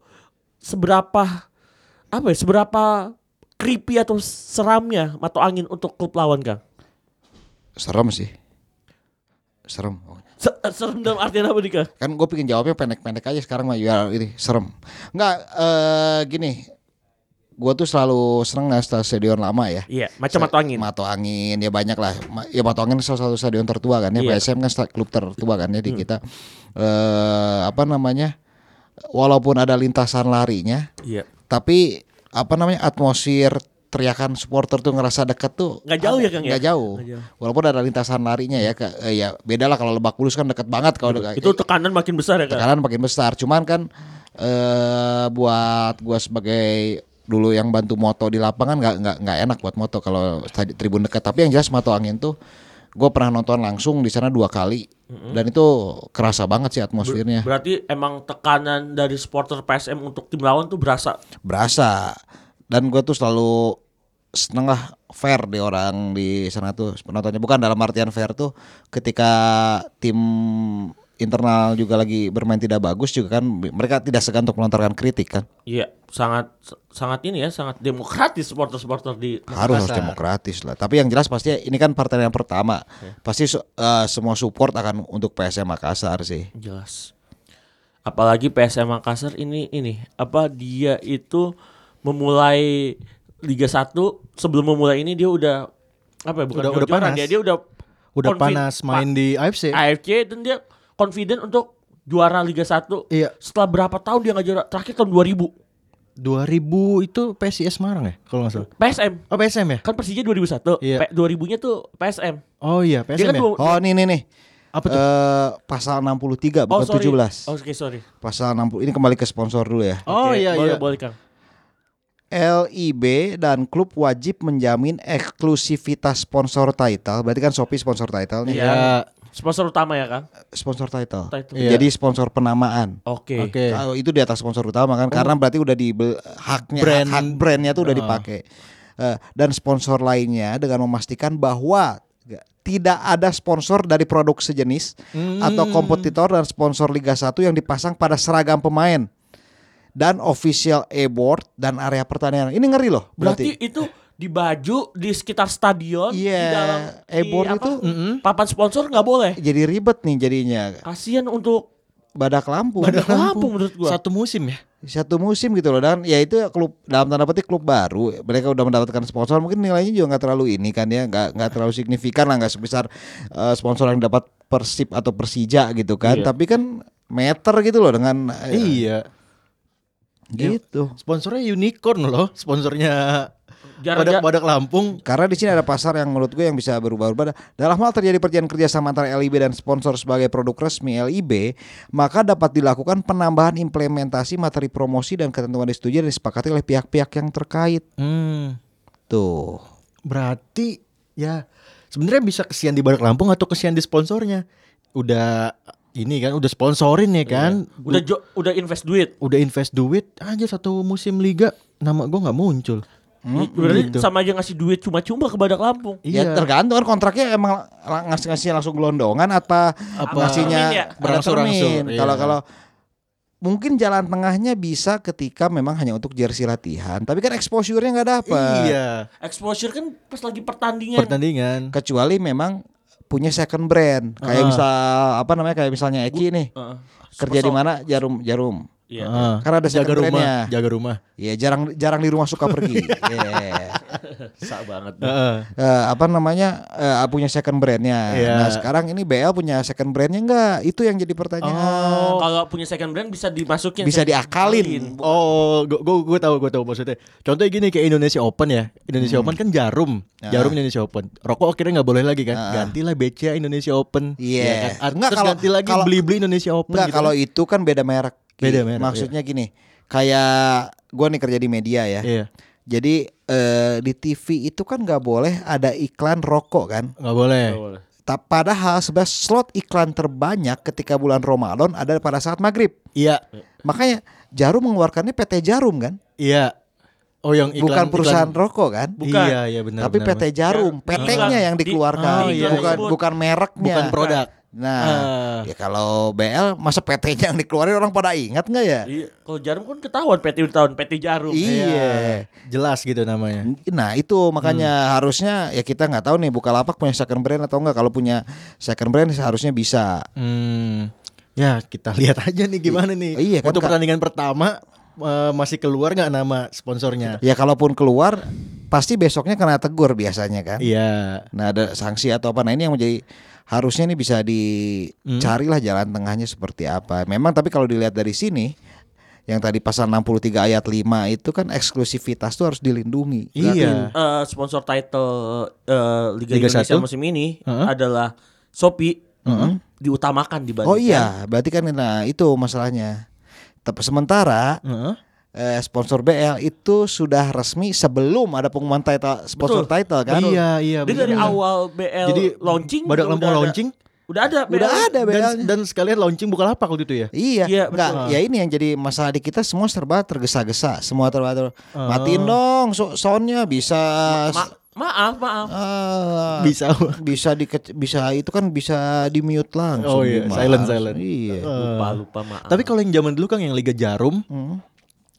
seberapa apa ya, seberapa creepy atau seramnya Mato Angin untuk klub lawan Kang? Serem sih. Serem. Se- serem dalam artian apa nih Kang? Kan gue pengen jawabnya pendek-pendek aja sekarang mah ya ini serem. Enggak eh gini. Gue tuh selalu seneng nah stadion lama ya. Iya, macam Mato Angin. Mato Angin ya banyak lah. Ya Mato Angin salah satu stadion tertua kan ya. Iya. PSM kan klub tertua kan ya di kita. Eh apa namanya? Walaupun ada lintasan larinya, Iya. tapi apa namanya atmosfer teriakan supporter tuh ngerasa deket tuh Nggak jauh ya, Kang, ya? nggak jauh. Nggak jauh. walaupun ada lintasan larinya ya ke- eh, ya beda lah kalau Lebak Bulus kan deket banget kalau Itu tekanan makin besar ya Kang? tekanan makin besar cuman kan eh buat gua sebagai dulu yang bantu moto di lapangan nggak nggak nggak enak buat moto kalau tribun dekat. Tapi yang jelas Mato Angin tuh gue pernah nonton langsung di sana dua kali. Dan itu kerasa banget sih atmosfernya. Berarti emang tekanan dari supporter PSM untuk tim lawan tuh berasa. berasa. Dan gue tuh selalu seneng lah fair di orang di sana tuh penontonnya. Bukan dalam artian fair tuh ketika tim internal juga lagi bermain tidak bagus juga kan mereka tidak segan untuk melontarkan kritik kan? Iya, sangat sangat ini ya, sangat demokratis supporter-supporter di harus harus demokratis lah. Tapi yang jelas pasti ini kan partai yang pertama. Pasti su- eh, semua support akan untuk PSM Makassar sih. Jelas. Apalagi PSM Makassar ini ini apa dia itu memulai Liga 1 sebelum memulai ini dia udah apa ya bukan Udah- udah panas. dia dia udah Udah panas main pa- di AFC. AFC dan dia confident untuk juara Liga 1. Iya. Setelah berapa tahun dia nggak juara? Terakhir tahun 2000. 2000 itu PSIS Semarang ya kalau nggak salah. PSM. Oh PSM ya? Kan Persija 2001. Iya. P- 2000-nya tuh PSM. Oh iya Dia PSM kan ya. dua- oh nih nih nih Apa tuh? Eh, pasal 63 Oh, bukan sorry. 17 Oh, Oke, sorry. pasal 60 ini kembali ke sponsor dulu ya Oh Oke, iya boleh, iya. Boleh, Kang. LIB dan klub wajib menjamin eksklusivitas sponsor title. Berarti kan Shopee sponsor title nih. Iya. Sponsor utama ya, Kang? Sponsor title. Title. Iya. Jadi sponsor penamaan. Oke. Oke. Kalau itu di atas sponsor utama kan karena berarti udah di haknya Brand. hak brandnya tuh udah Oh. dipakai. Eh, dan sponsor lainnya dengan memastikan bahwa tidak ada sponsor dari produk sejenis atau kompetitor dan sponsor Liga 1 yang dipasang pada seragam pemain dan official e-board dan area pertandingan. Ini ngeri loh. Berarti, Berarti, itu di baju di sekitar stadion di Iya, dalam e-board di apa, itu papan sponsor nggak boleh. jadi ribet nih jadinya. Kasihan untuk Badak lampu. badak lampu menurut gua. Satu musim ya. satu musim gitu loh dan ya itu klub dalam tanda petik klub baru mereka udah mendapatkan sponsor mungkin nilainya juga nggak terlalu ini kan ya nggak nggak terlalu signifikan lah nggak sebesar eh, sponsor yang dapat Persib atau Persija gitu kan Iya. tapi kan meter gitu loh dengan eh, Iya. gitu Sponsornya unicorn loh, sponsornya Jarang- Badak Badak Lampung. Karena di sini ada pasar yang menurut gue yang bisa berubah-ubah. Dalam hal terjadi perjanjian kerjasama antara LIB dan sponsor sebagai produk resmi LIB, maka dapat dilakukan penambahan implementasi materi promosi dan ketentuan disetujui dan disepakati oleh pihak-pihak yang terkait. Hmm. Tuh. Berarti ya sebenarnya bisa kesian di Badak Lampung atau kesian di sponsornya. Udah ini kan udah sponsorin ya kan. Udah jo- udah invest duit. udah invest duit aja satu musim liga nama gua nggak muncul. Berarti gitu. sama aja ngasih duit cuma-cuma ke Badak Lampung. Ya Iya. tergantung kan kontraknya emang la- ngasih-ngasih langsung gelondongan apa, Apa ngasihnya ya? Berangsur-angsur, iya. Kalau kalau mungkin jalan tengahnya bisa ketika memang hanya untuk jersey latihan, tapi kan exposure-nya nggak dapat. Iya. Exposure kan pas lagi pertandingan. Pertandingan. Kecuali memang punya second brand, kayak Ah. misal apa namanya kayak misalnya Eki nih Heeh. kerja di mana jarum jarum. Iya. Ah, Kan ada jaga second rumah, brand-nya. jaga rumah. Ya jarang jarang di rumah suka pergi. Iya. Sa banget. Heeh. Eh, apa namanya eh, punya second brandnya. Iya. Nah sekarang ini BL punya second brandnya enggak? Itu yang jadi pertanyaan. Oh, kalau punya second brand bisa dimasukin Bisa diakalin. Oh, gue gue tahu gue tahu maksudnya. Contohnya gini kayak Indonesia Open ya. Indonesia Hmm. Open kan jarum, Ah. jarum Indonesia Open. Rokok akhirnya nggak boleh lagi kan? Gantilah BCA Indonesia Open. Iya. Ya kan? Enggak, Terus kalau- ganti lagi kalau- beli-beli Indonesia Open. Enggak gitu kalau kan. itu kan beda merek. Beda merek, Maksudnya gini, kayak gua nih kerja di media ya. Iya, Jadi eh, di TV itu kan nggak boleh ada iklan rokok kan. nggak boleh. Nggak boleh. Ta- Padahal sebenarnya slot iklan terbanyak ketika bulan Ramadan ada pada saat maghrib. Iya, Makanya Jarum mengeluarkannya PT Jarum kan, iya. Oh yang iklan, bukan perusahaan iklan- rokok kan. Bukan. Iya, iya benar. Tapi benar, PT Jarum. PT-nya yang Di- dikeluarkan, Oh, iya, bukan iya. bukan mereknya. bukan produk. Nah, Ah. ya kalau BL masa PT-nya yang dikeluarin orang pada ingat nggak ya? Iya, kalau jarum kan ketahuan PT tahun PT jarum. Iya. Jelas gitu namanya. Nah itu makanya harusnya ya kita nggak tahu nih Bukalapak punya second brand atau enggak. Kalau punya second brand seharusnya bisa. Hmm. Ya kita lihat aja nih gimana nih. Iya kan, Untuk pertandingan pertama eh, masih keluar nggak nama sponsornya? Ya kalaupun keluar pasti besoknya kena tegur biasanya kan. Iya. Nah ada sanksi atau apa. Nah ini yang menjadi harusnya nih bisa dicarilah jalan tengahnya seperti apa. Memang tapi kalau dilihat dari sini yang tadi pasal 63 ayat 5 itu kan eksklusivitas tuh harus dilindungi. Iya. Eh, sponsor title eh, Liga, Liga Indonesia satu? musim ini Heeh. adalah Shopee diutamakan dibandingkan Oh iya, berarti kan nah itu masalahnya. Tapi sementara Heeh. Eh, sponsor BL itu sudah resmi sebelum ada pengumuman title sponsor Betul. title kan. Iya iya. Dia dari benar. awal BL Jadi launching Badak ada- launching Udah ada BL. Udah ada dan, BL. dan sekalian launching buka lapak waktu itu ya. Iya, Iya, enggak, betul. ya ini yang jadi masalah di kita semua serba tergesa-gesa, semua terba ter- Oh. matiin dong so soundnya bisa Ma- maaf, maaf. Ah, Bisa. bisa di bisa itu kan bisa di mute langsung. Oh iya, silent, silent. Iya. lupa, lupa, maaf. Tapi kalau yang zaman dulu kan yang Liga Jarum Hmm.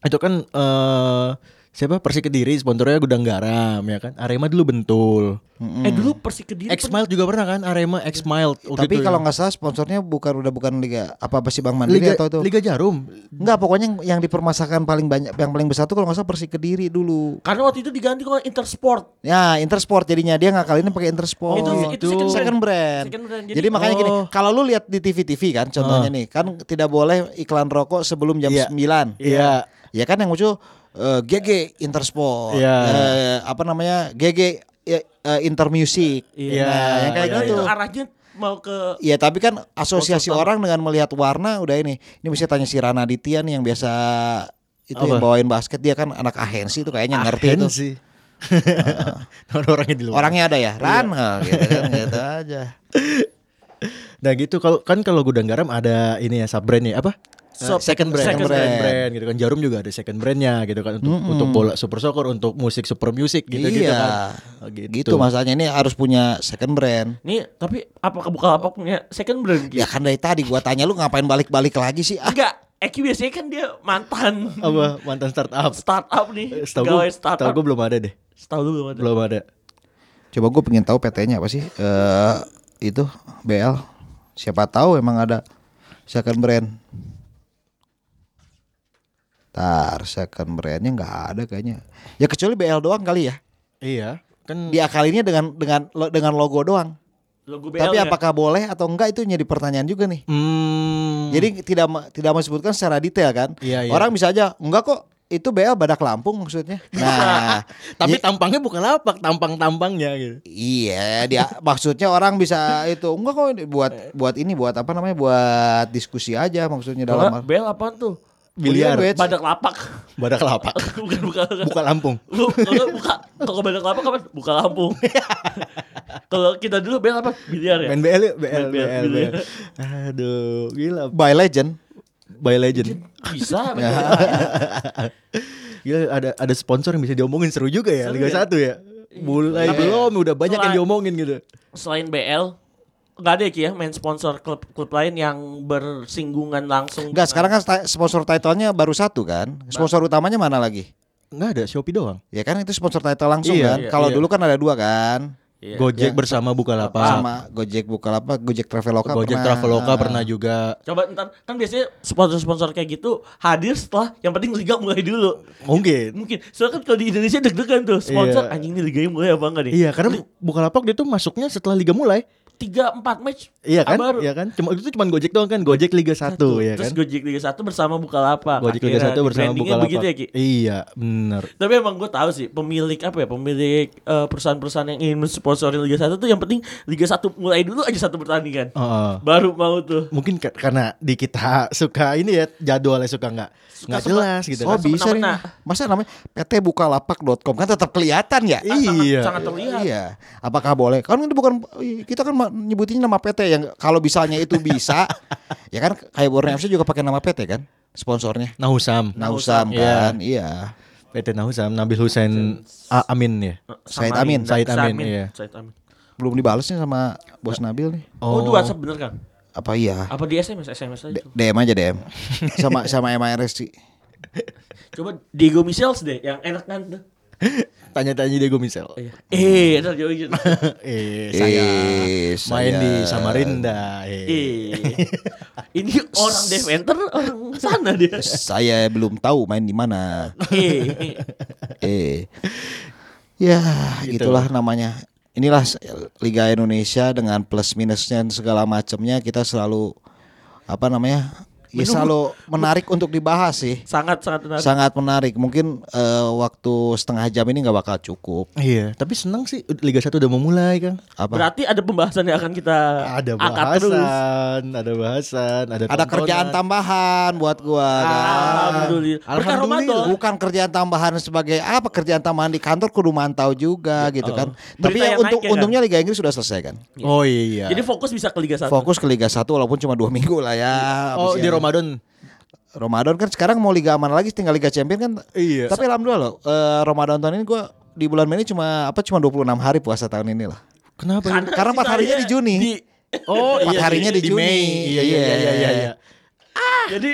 Itu kan eh siapa Persik Kediri sponsornya Gudang Garam ya kan. Arema dulu Bentul. eh dulu Persik Kediri X Mile juga pernah kan Arema X Mile Tapi kalau nggak salah sponsornya bukan udah bukan liga apa apa sih Bang Mandiri Liga, atau itu? Liga Jarum. Enggak, pokoknya yang, yang dipermasalahkan paling banyak yang paling besar tuh kalau nggak salah Persik Kediri dulu. karena waktu itu diganti kalau Intersport. Ya, Intersport jadinya dia ngakalinnya pakai Intersport. itu, itu second brand. second brand. Second brand. Jadi, Jadi, makanya gini, oh. kalau lu lihat di TV-TV kan contohnya nih, kan tidak boleh iklan rokok sebelum jam Iya. 9. Iya. Ya kan yang muncul eh, GG Intersport. Iya. Eh, apa namanya? GG ya, eh, Intermusic. Iya. Nah, yang kayak Padahal gitu. itu arahnya mau ke Iya tapi kan asosiasi orang dengan melihat warna udah ini. Ini bisa tanya si Rana Aditya nih yang biasa itu yang Apa? bawain basket dia kan anak ahensi itu kayaknya ngerti itu. sih. Orangnya di luar. Orangnya ada ya, Iya. Ran oh, gitu kan gitu aja. Nah gitu kalau kan kalau gudang garam ada ini ya sub brand ya apa? Sub- second brand, second brand. brand. gitu kan. Jarum juga ada second brandnya gitu kan untuk untuk bola super soccer, untuk musik super music gitu gitu iya. kan. Oh, Gitu. masalahnya ini harus punya second brand. Nih, tapi apakah buka apa punya second brand? Ya kan dari tadi gua tanya lu ngapain balik-balik lagi sih? Ah, Enggak, Eki biasanya kan dia mantan Apa mantan startup? startup nih. Eh, Setahu gue, startup. gue belum ada deh. Setahu dulu belum ada. Belum ada. coba gue pengen tahu PT-nya apa sih? Eh itu BL. Siapa tahu emang ada second brand. Tar second brandnya nggak ada kayaknya. Ya kecuali BL doang kali ya. Iya, kan Diakalinnya dengan dengan dengan logo doang. Logo BL Tapi -nya. apakah boleh atau enggak itu jadi pertanyaan juga nih. hmm, Jadi tidak tidak mau sebutkan secara detail kan. Iya, iya. Orang bisa aja enggak kok itu BL badak Lampung maksudnya. Nah, Tapi tampangnya bukan lapak, tampang-tampangnya gitu. iya dia maksudnya orang bisa itu enggak kok buat buat ini buat apa namanya buat diskusi aja maksudnya dalam Bel apaan tuh? Biliar. Badak lapak. Badak lapak. bukan bukan. Buka Lampung. Lu kalau buka toko badak lapak kapan? Buka Lampung. kalau kita dulu Bel apa? Biliar ya. Main BL yuk, BL, BL, BL, BL. Aduh, gila. by legend. By Legend. Bisa. Gila ada ada sponsor yang bisa diomongin seru juga ya Seru Liga ya? 1 ya. Mulai Tapi- belum udah banyak yang Selain- diomongin gitu. Selain BL nggak ada ya Ki ya main sponsor klub klub lain yang bersinggungan langsung. Enggak, sekarang kan sponsor title-nya baru satu kan. Sponsor utamanya mana lagi? Enggak ada Shopee doang. Ya kan itu sponsor title langsung Iya, kan. iya, Kalau iya. dulu kan ada dua kan. Iya. Gojek Ya. bersama Bukalapak. Sama Gojek Bukalapak, Gojek Traveloka Gojek pernah. Traveloka pernah juga. Coba ntar kan biasanya sponsor-sponsor kayak gitu hadir setelah yang penting liga mulai dulu. Mungkin. Mungkin soalnya kan kalau di Indonesia deg-degan tuh sponsor Iya. anjing ini liganya mulai apa enggak nih? Iya, karena Bukalapak dia tuh masuknya setelah liga mulai. Tiga empat match Iya kan? baru. Iya kan? Cuma itu cuma Gojek doang kan, Gojek Liga 1 ya Terus kan. Gojek Liga 1 bersama Bukalapak. Gojek Liga 1 bersama Bukalapak. begitu ya Ki? Iya, bener. Tapi emang gue tahu sih pemilik apa ya pemilik eh, perusahaan-perusahaan yang ingin mensponsori Liga 1 tuh yang penting Liga 1 mulai dulu aja satu pertandingan. Heeh. Baru mau tuh. Mungkin ka- karena di kita suka ini ya jadwalnya suka nggak nggak jelas gitu. Oh kan. bisa nih. Masa namanya PT Bukalapak.com kan tetap kelihatan ya? Iya. Sangat terlihat. Iya. Apakah boleh? Kan itu bukan kita kan nyebutin nama PT yang kalau misalnya itu bisa ya kan kayak Borneo FC juga pakai nama PT kan sponsornya. Nahusam. Nausam Iya. kan. Iya. PT Nahusam Nabil Hussein A- Amin ya. Said Amin. Said Amin, iya. Said Amin. Belum dibales nih sama Bos Nabil nih. Oh, di WhatsApp bener kan? Apa iya? Apa di SMS? SMS aja. D- tuh. DM aja DM. Sama sama MRS sih. Coba Diego Michels deh yang enak kan tuh. Tanya-tanya Diego Misel. Iya. Eh, jauh gitu. eh, saya Eh, main saya- di Samarinda. Eh. Eh. Ini orang Deventer orang sana dia. Saya belum tahu main di mana. Eh. Eh. Ya, Gitu. gitulah namanya. Inilah Liga Indonesia dengan plus minusnya dan segala macamnya kita selalu apa namanya? Ya selalu menarik untuk dibahas sih. Sangat sangat menarik. Sangat menarik. Mungkin eh, waktu setengah jam ini nggak bakal cukup. Iya, tapi senang sih Liga 1 udah mau mulai kan. Apa? Berarti ada pembahasan yang akan kita Ada angkat terus. bahasan, ada bahasan, ada Ada tontonan. kerjaan tambahan buat gua. kan. Alhamdulillah. Alhamdulillah. Bukan kerjaan tambahan sebagai apa kerjaan tambahan di kantor kudu mantau juga gitu kan. Tapi Berita ya yang untuk naik ya kan? untungnya Liga Inggris sudah selesai kan. Oh iya. Jadi fokus bisa ke Liga 1. Fokus ke Liga 1 walaupun cuma dua minggu lah ya. oh di ya. Ramadan. Ramadan kan sekarang mau Liga mana lagi tinggal Liga Champion kan. Iya. Tapi alhamdulillah loh eh, Ramadan tahun ini gua di bulan Mei ini cuma apa cuma 26 hari puasa tahun ini lah. Kenapa? Karena empat harinya di Juni. Oh Empat harinya di Juni. Mei. Iya iya iya iya iya. Iya. Jadi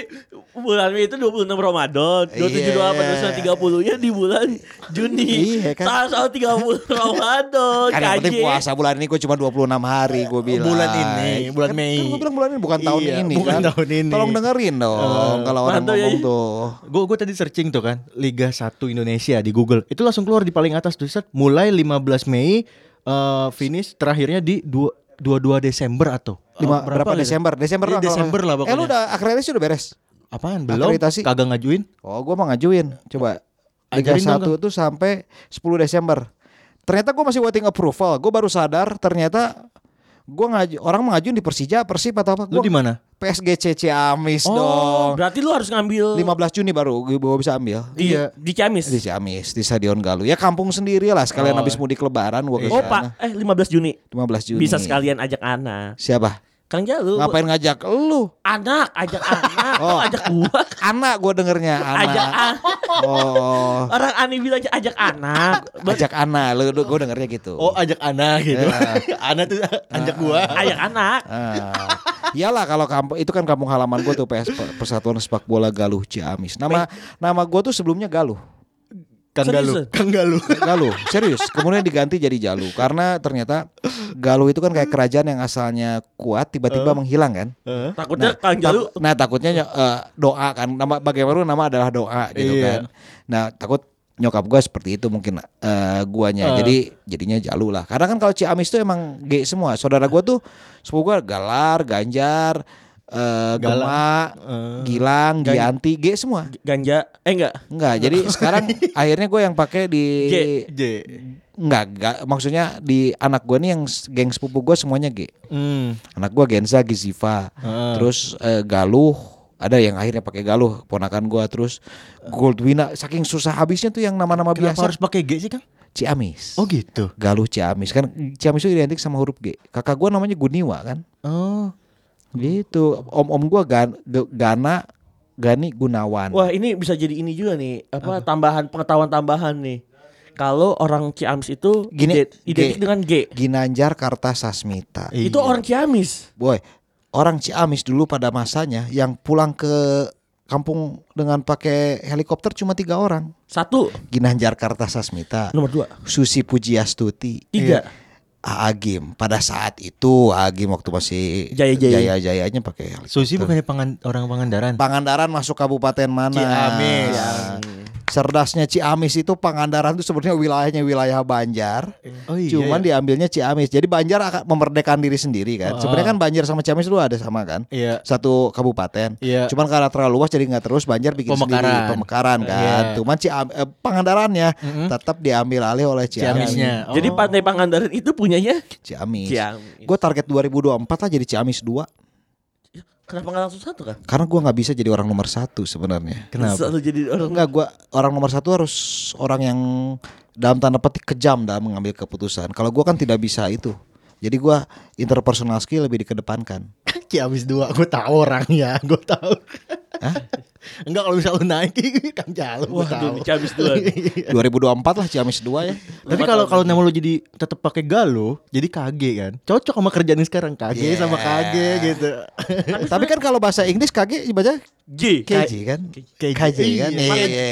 bulan Mei itu 26 Ramadan, 27 Iya. 28 30 nya di bulan Juni. Iya kan. Salah satu 30 Ramadan. Kan yang penting puasa bulan ini gue cuma 26 hari gue bilang. bulan ini, bulan Kan- Mei. Kan gue bilang bulan ini bukan tahun Iya, ini bukan kan. tahun ini. Tolong dengerin dong kalau orang mantap ya. ngomong tuh. Gue gue tadi searching tuh kan Liga 1 Indonesia di Google. Itu langsung keluar di paling atas tuh set mulai 15 Mei eh, finish terakhirnya di dua- 22 Desember atau Lima, Oh, berapa, gitu? Desember? Desember lah. kalau- Desember lah Eh lu pokoknya. udah akreditasi udah beres? Apaan belum? Akreditasi. Kagak ngajuin? Oh, gua mau ngajuin. Coba Liga 1 tuh sampai 10 Desember. Ternyata gua masih waiting approval. Gua baru sadar ternyata gua ngaju orang mengajuin di Persija, Persib atau apa? Lu di mana? PSG Ciamis Oh, dong. berarti lu harus ngambil 15 Juni baru gua bisa ambil. Iya. di Ciamis. Di Ciamis, di Stadion Galuh. Ya kampung sendiri lah sekalian Oh. habis mudik lebaran gua ke Oh. Pak, eh 15 Juni. 15 Juni. Bisa sekalian ajak anak. Siapa? Kang Jalu. Ngapain ngajak lu? Anak, ajak anak. Oh. Ajak gua. Anak gua dengernya Ajak anak. anak. Oh. Orang aneh bilang aja ajak anak. Ajak anak, lu, lu gua dengernya gitu. Oh, ajak Ana gitu. Ana tuh ajak gua. ajak anak. Ah. Iyalah kalau kampung itu kan kampung halaman gue tuh PS Persatuan Sepak Bola Galuh Ciamis. Nama nama gue tuh sebelumnya Galuh. Kang Galuh. Seriusan? Kang Galuh. Galuh, serius. Kemudian diganti jadi Jalu karena ternyata Galuh itu kan kayak kerajaan yang asalnya kuat tiba-tiba menghilang kan. Heeh. Takutnya Kang Jalu Tak- nah takutnya eh, doa kan nama bagaimanapun nama adalah doa gitu Iya. kan. Nah takut nyokap gue seperti itu mungkin eh, guanya. Eh. Jadi jadinya Jalu lah. Karena kan kalau Ciamis tuh emang G semua. Saudara gue tuh sepupu gue Galar, Ganjar, eh Galang. Gema, Eh. Gilang, Gan- Gianti, G semua. Ganja eh enggak Enggak, jadi sekarang akhirnya gue yang pakai di G. J. enggak, enggak maksudnya di anak gue nih yang geng sepupu gue semuanya G. Hmm. Anak gue Genza, Giziva, Heeh. terus eh, Galuh, ada yang akhirnya pakai Galuh, ponakan gue terus Goldwina, saking susah habisnya tuh yang nama-nama biasa. harus pakai G sih, Kang? Ciamis. Oh gitu. Galuh Ciamis kan Ciamis itu identik sama huruf G. Kakak gue namanya Guniwa kan. Oh. Gitu. Om-om gue Gan, Gana Gani Gunawan. Wah ini bisa jadi ini juga nih apa, tambahan pengetahuan tambahan nih. Kalau orang Ciamis itu Gini, ide- identik G. dengan G. Ginanjar Kartasasmita. Itu Iya. orang Ciamis. Boy, orang Ciamis dulu pada masanya yang pulang ke kampung dengan pakai helikopter cuma tiga orang. Satu, Ginanjar Kartasasmita, nomor dua, Susi Pujiastuti, tiga. Aagim. Pada saat itu Aagim waktu masih Jaya-jaya. jaya-jayanya pakai helikopter. Susi bukannya pangan, orang Pangandaran. Pangandaran masuk kabupaten mana? Ciamis. Cerdasnya Ciamis itu Pangandaran itu sebenarnya wilayahnya wilayah Banjar. Oh iya. Cuman iya. diambilnya Ciamis. Jadi Banjar akan memerdekakan diri sendiri kan. Oh. Sebenarnya kan Banjar sama Ciamis itu ada sama kan. Iya. Satu kabupaten. Iya. Cuman karena terlalu luas jadi nggak terus Banjar bikin Pemekaran. sendiri pemekaran kan. Iya. Cuman Ciam eh, Pangandarannya tetap diambil alih oleh Ciamis. Ciamisnya. Oh. Jadi Pantai Pangandaran itu punyanya Ciamis. Ciamis. Gue target 2024 lah jadi Ciamis 2 Kenapa nggak langsung satu kan? Karena gua nggak bisa jadi orang nomor satu sebenarnya. Kenapa? Satu jadi orang Enggak, gua orang nomor satu harus orang yang dalam tanda petik kejam dalam mengambil keputusan. Kalau gua kan tidak bisa itu. Jadi gua interpersonal skill lebih dikedepankan. Ciamis dua, gue tahu orangnya, gue tahu. Enggak kalau misal lu naik kan jalan, Wah, tahu. Ciamis dua. 2024 lah Ciamis 2 ya. Tapi kalau kalau nama lu jadi tetap pakai galuh, jadi KG kan. Cocok sama kerjaan yang sekarang KG Yeah. sama KG gitu. Tapi kan kalau bahasa Inggris KG dibaca G. KJ kan? KJ, KJ kan? Iya, Iya, iya,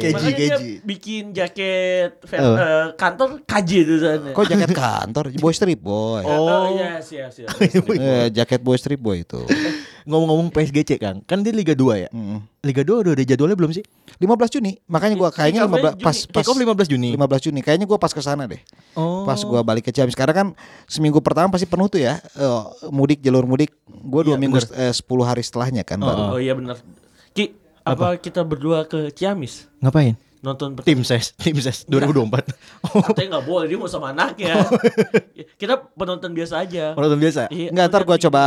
KJ. iya. Gaji. bikin jaket Oh. eh, kantor KJ tulisannya. Kok jaket kantor? Boy strip boy. Oh, yes, yes, yes. Eh, jaket boy strip boy itu. Ngomong-ngomong PSGC Kang, kan dia Liga 2 ya? Mm. Liga 2 udah ada jadwalnya belum sih? 15 Juni. Makanya gua kayaknya Kick-off-nya 15 pas Juni. pas Kick off 15 Juni. 15 Juni. Kayaknya gua pas ke sana deh. Oh. Pas gua balik ke Ciamis karena kan seminggu pertama pasti penuh tuh ya. eh, mudik jalur mudik. Gua dua Iya, minggu bener. eh, 10 hari setelahnya kan baru. Oh iya benar. Ki, apa, kita berdua ke Ciamis Ngapain? nonton Tim ses, tim ses 2024. Oh, Katanya nggak boleh dia mau sama anaknya. kita penonton biasa aja. penonton biasa. Iya, Enggak ntar gua lihat coba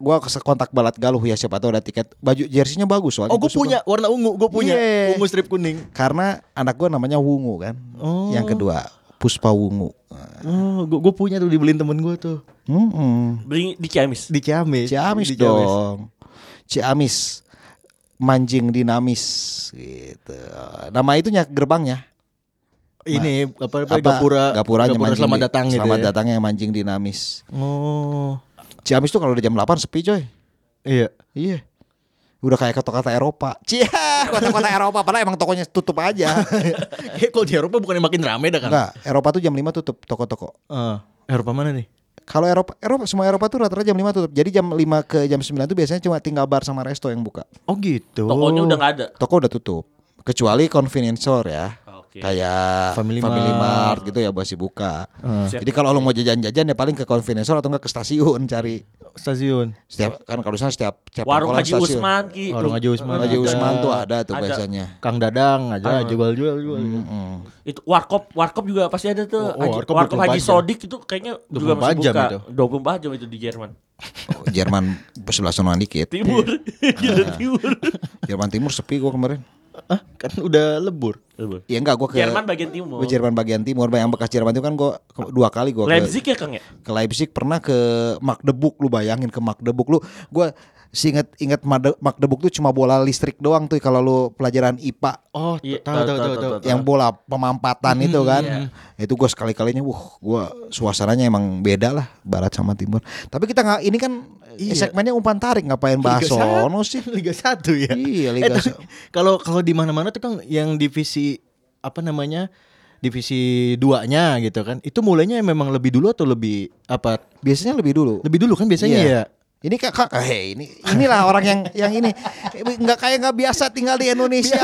ke kontak balat galuh ya siapa tahu ada tiket baju jersinya bagus soalnya Oh, gue punya warna ungu, gue punya Iya. ungu strip kuning. karena anak gua namanya Wungu kan Oh. yang kedua Puspa Wungu Oh, gue gue punya tuh dibeliin temen gue tuh Hmm, Beli di Ciamis. di Ciamis. Ciamis Di dong Ciamis manjing dinamis gitu nama itunya gerbangnya Ini apa, apa, apa Gapura Gapuranya Gapura selamat datang gitu. selamat ya. datangnya manjing dinamis Oh. Ciamis tuh kalau udah jam 8 sepi coy Iya. Iya. Udah kayak kota-kota Eropa. Cia, kota-kota Eropa padahal emang tokonya tutup aja. Kayak kalau di Eropa bukannya makin rame dah kan? Enggak, Eropa tuh jam 5 tutup toko-toko. Eh, Eropa mana nih? Kalau Eropa, Eropa semua Eropa tuh rata-rata jam 5 tutup. Jadi jam 5 ke jam 9 tuh biasanya cuma tinggal bar sama resto yang buka. Oh gitu. Tokonya udah nggak ada. Toko udah tutup. Kecuali convenience store ya. Kayak Family Family, Mart. Mart. gitu ya masih buka. Siap. Jadi kalau lo mau jajan-jajan ya paling ke convenience store atau enggak ke stasiun cari. Stasiun. Setiap kan kalau sana setiap setiap Warung Haji stasiun. Usman Ki. Warung Haji Usman. Haji. Usman tuh ada tuh Ada. biasanya. Kang Dadang aja jual-jual jual. Mm-mm. Itu warkop, warkop juga pasti ada tuh. Oh, oh, Haji- warkop warkop 24 Haji. Sodik itu kayaknya juga 24 masih jam buka. itu. 24 jam itu di Jerman. Oh, Jerman sebelah sonoan dikit. Timur. Gila timur. Jerman Timur sepi gua kemarin. Ah, kan udah lebur. Iya enggak gua ke Jerman bagian timur. gua Jerman bagian timur. Yang bekas Jerman itu kan gua ke- dua kali gua ke, Leipzig ya Kang ya? ke Leipzig pernah ke Magdeburg lu bayangin ke Magdeburg lu gua Seinget inget Made- Magdeburg tuh cuma bola listrik doang tuh kalau lu pelajaran IPA Oh, Iya, tahu tahu, tahu tahu, yang bola pemampatan itu kan. iya. Itu gua sekali-kalinya wah gua suasananya emang beda lah barat sama timur. Tapi kita nggak ini kan Iya. segmennya umpan tarik ngapain bahas Liga satu. sono sih? Liga 1 ya. Iya, Liga Eh, tapi satu. Kalau kalau di mana-mana tuh kan yang divisi apa namanya? Divisi duanya gitu kan. Itu mulainya memang lebih dulu atau lebih apa? Biasanya lebih dulu. Lebih dulu kan biasanya Iya. ya. Ini kak, kak hey, ini inilah orang yang yang ini nggak kayak nggak biasa tinggal di Indonesia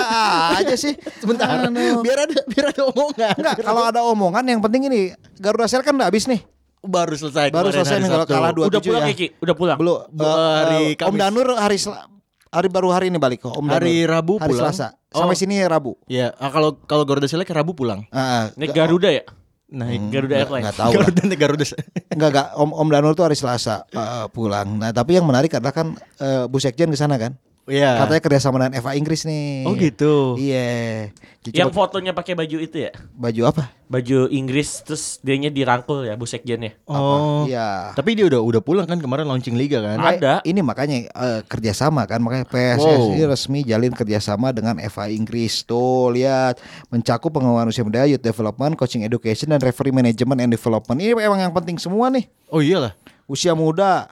aja sih. Sebentar. Anu. Biar ada biar ada omongan. Enggak, kalau ada omongan yang penting ini Garuda Sel kan udah habis nih. Baru selesai. Baru selesai nih kalau kalah dua Udah tujuh pulang ya. ya Ki? Udah pulang. Belum. Eh, hari eh, Om Kamis. Danur hari Sel- hari baru hari ini balik kok Om Danur. Hari Rabu Hari pulang. Selasa. Sampai Oh. sini Rabu. Ya, ah, kalau kalau Garuda Select Rabu pulang. Ah, Naik Garuda ya? Naik Garuda nggak- Airlines. nggak tahu. Garuda naik Garuda. Enggak enggak Om Om Danur tuh hari Selasa eh, pulang. Nah, tapi yang menarik adalah kan eh, Bu Sekjen ke sana kan. Iya. Katanya kerjasama dengan FA Inggris nih. Oh gitu. Iya. Jadi Yang fotonya pakai baju itu ya? baju apa? Baju Inggris terus dianya dirangkul ya Bu Sekjennya. Oh. Iya. Tapi dia udah udah pulang kan kemarin launching liga kan. Ada. Ini makanya eh, kerjasama kan makanya PSSI Wow. resmi jalin kerjasama dengan FA Inggris tuh lihat mencakup pengembangan usia muda, youth development, coaching education dan referee management and development ini emang yang penting semua nih Oh iyalah. usia muda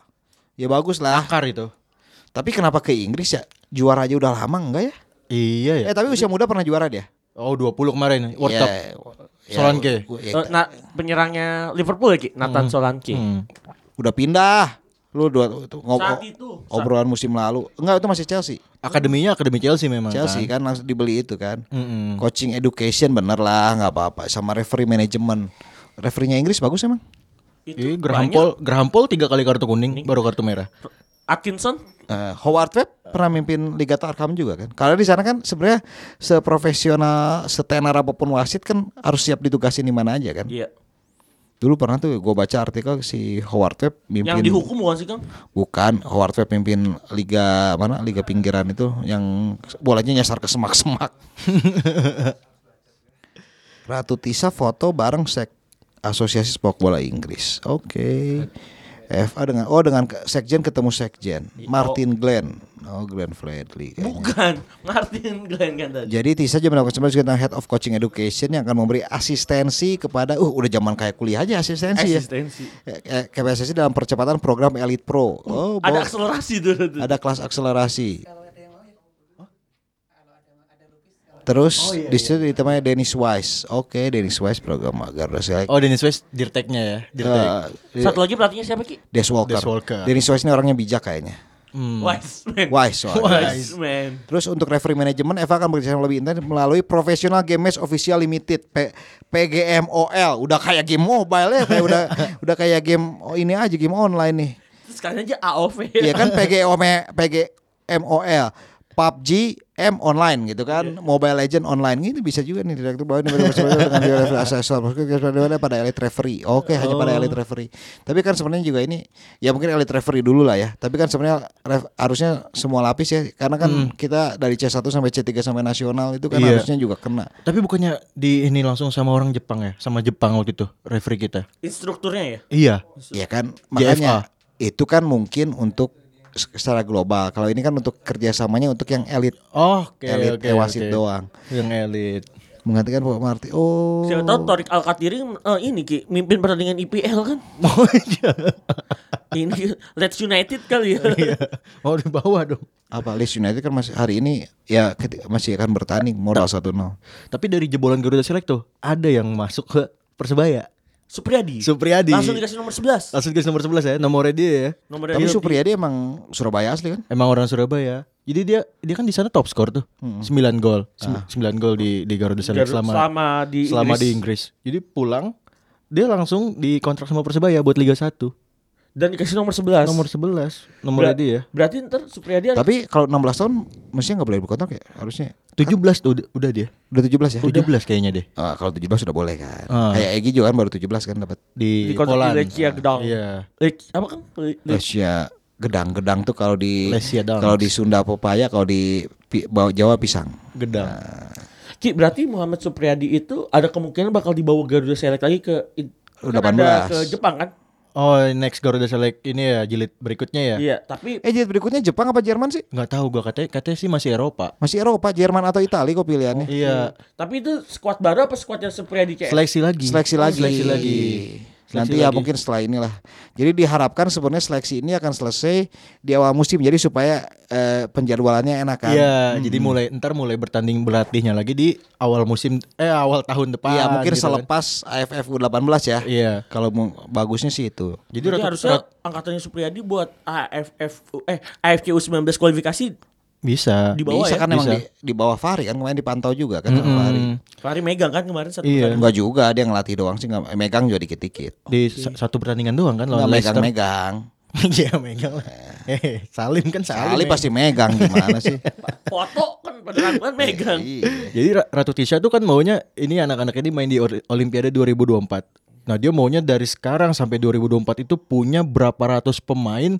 ya bagus lah. Akar itu. Tapi kenapa ke Inggris ya juara aja udah lama enggak ya? Iya ya. Eh tapi usia muda pernah juara dia. Oh 20 kemarin World Iya, Cup. ya, Solanke. ya, Eh, nah, penyerangnya Liverpool ya Ki? Nathan Solanke. Hmm. udah pindah. Lu dua tuh, ngob- Saat itu. obrolan musim lalu. Enggak itu masih Chelsea. Akademinya akademi Chelsea memang Chelsea kan. kan langsung dibeli itu kan. Mm-mm. Coaching education bener lah nggak apa-apa sama referee management. Referee-nya Inggris bagus emang. Itu Ih, banyak. Graham Paul, Graham Paul tiga kali kartu kuning, baru kartu merah. Atkinson Eh, Howard Webb pernah mimpin Liga Tarkam juga kan. Kalau di sana kan sebenarnya seprofesional, setenar apa pun wasit kan harus siap ditugasin di mana aja kan. Iya. Dulu pernah tuh gue baca artikel si Howard Webb mimpin Yang dihukum bukan sih Kang? bukan Howard Webb mimpin liga mana liga pinggiran itu yang bolanya nyasar ke semak-semak. Ratu Tisa foto bareng sek Asosiasi Sepak Bola Inggris. Oke. FA dengan oh dengan sekjen ketemu sekjen Martin Glenn. Oh Glenn Fredly. kayaknya. Bukan. Martin Glenn kan tadi. Jadi Tisa juga melakukan sebenarnya tentang Head of Coaching Education yang akan memberi asistensi kepada uh udah zaman kayak kuliah aja asistensi ya. Asistensi. Eh, KPSSI dalam percepatan program Elite Pro. Oh, Ada akselerasi tuh. tuh. ada kelas akselerasi. Terus di situ ditemani Dennis Wise. Oke, Dennis Wise program Garuda Select. Oh Dennis West dirteknya ya, dirtek. Eh, Satu lagi pelatihnya siapa Ki? Des Walker. Des Walker. Dennis Wise ini orangnya bijak kayaknya. Hmm. Wise man. Wise soalnya. Wise man. Terus untuk referee manajemen Eva akan bekerjasama lebih intens melalui Professional Game Match Official Limited P PGMOL. Udah kayak game mobile ya, kayak udah udah kayak game oh, ini aja game online nih. Terus kalian aja AOV. Iya kan PGOM PGMOL PUBG M online gitu kan. Mobile Legend online. Gitu bisa juga nih direktur bawah ini dengan referee asesor maksudnya pada elite referee. Oke hanya pada elite referee. Tapi kan sebenarnya juga ini ya mungkin elite referee dulu lah ya. Tapi kan sebenarnya ref- harusnya semua lapis ya. Karena kan kita dari C1 sampai C3 sampai nasional itu kan Iya. harusnya juga kena. Tapi bukannya di ini langsung sama orang Jepang ya, sama Jepang waktu itu referee kita. Instrukturnya ya. Iya. ya kan? Makanya itu kan mungkin untuk secara global kalau ini kan untuk kerjasamanya untuk yang elit Oh, oke elit oke. wasit oke. doang Yang elit. menggantikan Pak Marti. Oh. Siapa tahu Torik Alkatiri eh, ini Ki mimpin pertandingan IPL kan. Oh iya. ini Leeds United kali ya. Iya. Mau di bawah dong. Apa Leeds United kan masih hari ini ya masih akan bertanding modal 1-0. Tapi dari jebolan Garuda Select tuh ada yang masuk ke Persebaya. Supriyadi. Supriyadi. Langsung dikasih nomor 11. Langsung dikasih nomor 11 ya, nomornya dia ya. Nomornya Tapi dia- Supriyadi emang Surabaya asli kan? Emang orang Surabaya. Jadi dia dia kan di sana top skor tuh. 9 gol. 9 gol di di Garuda Select selama selama di selama Inggris. di Inggris. Jadi pulang dia langsung dikontrak sama Persebaya buat Liga 1. Dan dikasih nomor 11. Nomor 11 nomornya Ber- dia. Berarti ntar Supriyadi ada- Tapi kalau 16 tahun mestinya nggak boleh berkontrak ya? Harusnya 17 tuh udah, udah dia. udah 17 ya? 17 kayaknya deh. Ah, kalau 17 sudah boleh kan. Ah. Kayak Egi juga kan baru 17 kan dapat. Di, di Poland. di Lechia Gdańsk. Iya. Lech- apa kan? Le- Le- Lesia gedang-gedang tuh kalau di kalau di Sunda pepaya, kalau di pi- Bawa- Jawa pisang. Gedang. Ki, berarti Muhammad Supriyadi itu ada kemungkinan bakal dibawa Garuda Select lagi ke Udah kan ada 18. ke Jepang kan? Oh, next Garuda Select ini ya jilid berikutnya ya. Iya, tapi Eh jadi berikutnya Jepang apa Jerman sih? Nggak tahu gua katanya katanya sih masih Eropa. Masih Eropa, Jerman atau Italia kok pilihannya? Iya. tapi itu squad baru apa squad yang Supriyadi kayak? Seleksi lagi. Seleksi lagi. Seleksi lagi. Nanti Seleksi ya lagi. mungkin setelah inilah. Jadi diharapkan sebenarnya seleksi ini akan selesai di awal musim. Jadi supaya eh, penjadwalannya enak kan. Iya, jadi mulai ntar mulai bertanding berlatihnya lagi di awal musim eh awal tahun depan. Iya mungkin gitu kan. selepas AFF U18 ya. Iya. Kalau mau bagusnya sih itu. Jadi, Jadi rata- harusnya angkatannya Supriyadi buat AFF eh AFC U19 kualifikasi Bisa. Di bawah Bisa ya? kan emang Bisa. di, di bawah Fahri kan kemarin dipantau juga kan sama Mm-mm. Fahri. Fahri megang kan kemarin satu Iya. pertandingan. Enggak juga dia ngelatih doang sih nggak megang juga dikit-dikit. Di sa- satu pertandingan doang kan lawan Leicester. megang-megang. Iya megang lah. Eh, Salim kan Salim. Kali eh. pasti megang gimana sih? Foto kan pada kan megang. Iya. Jadi Ra- Ratu Tisha tuh kan maunya ini anak-anak ini main di Olimpiade 2024. Nah dia maunya dari sekarang sampai 2024 itu punya berapa ratus pemain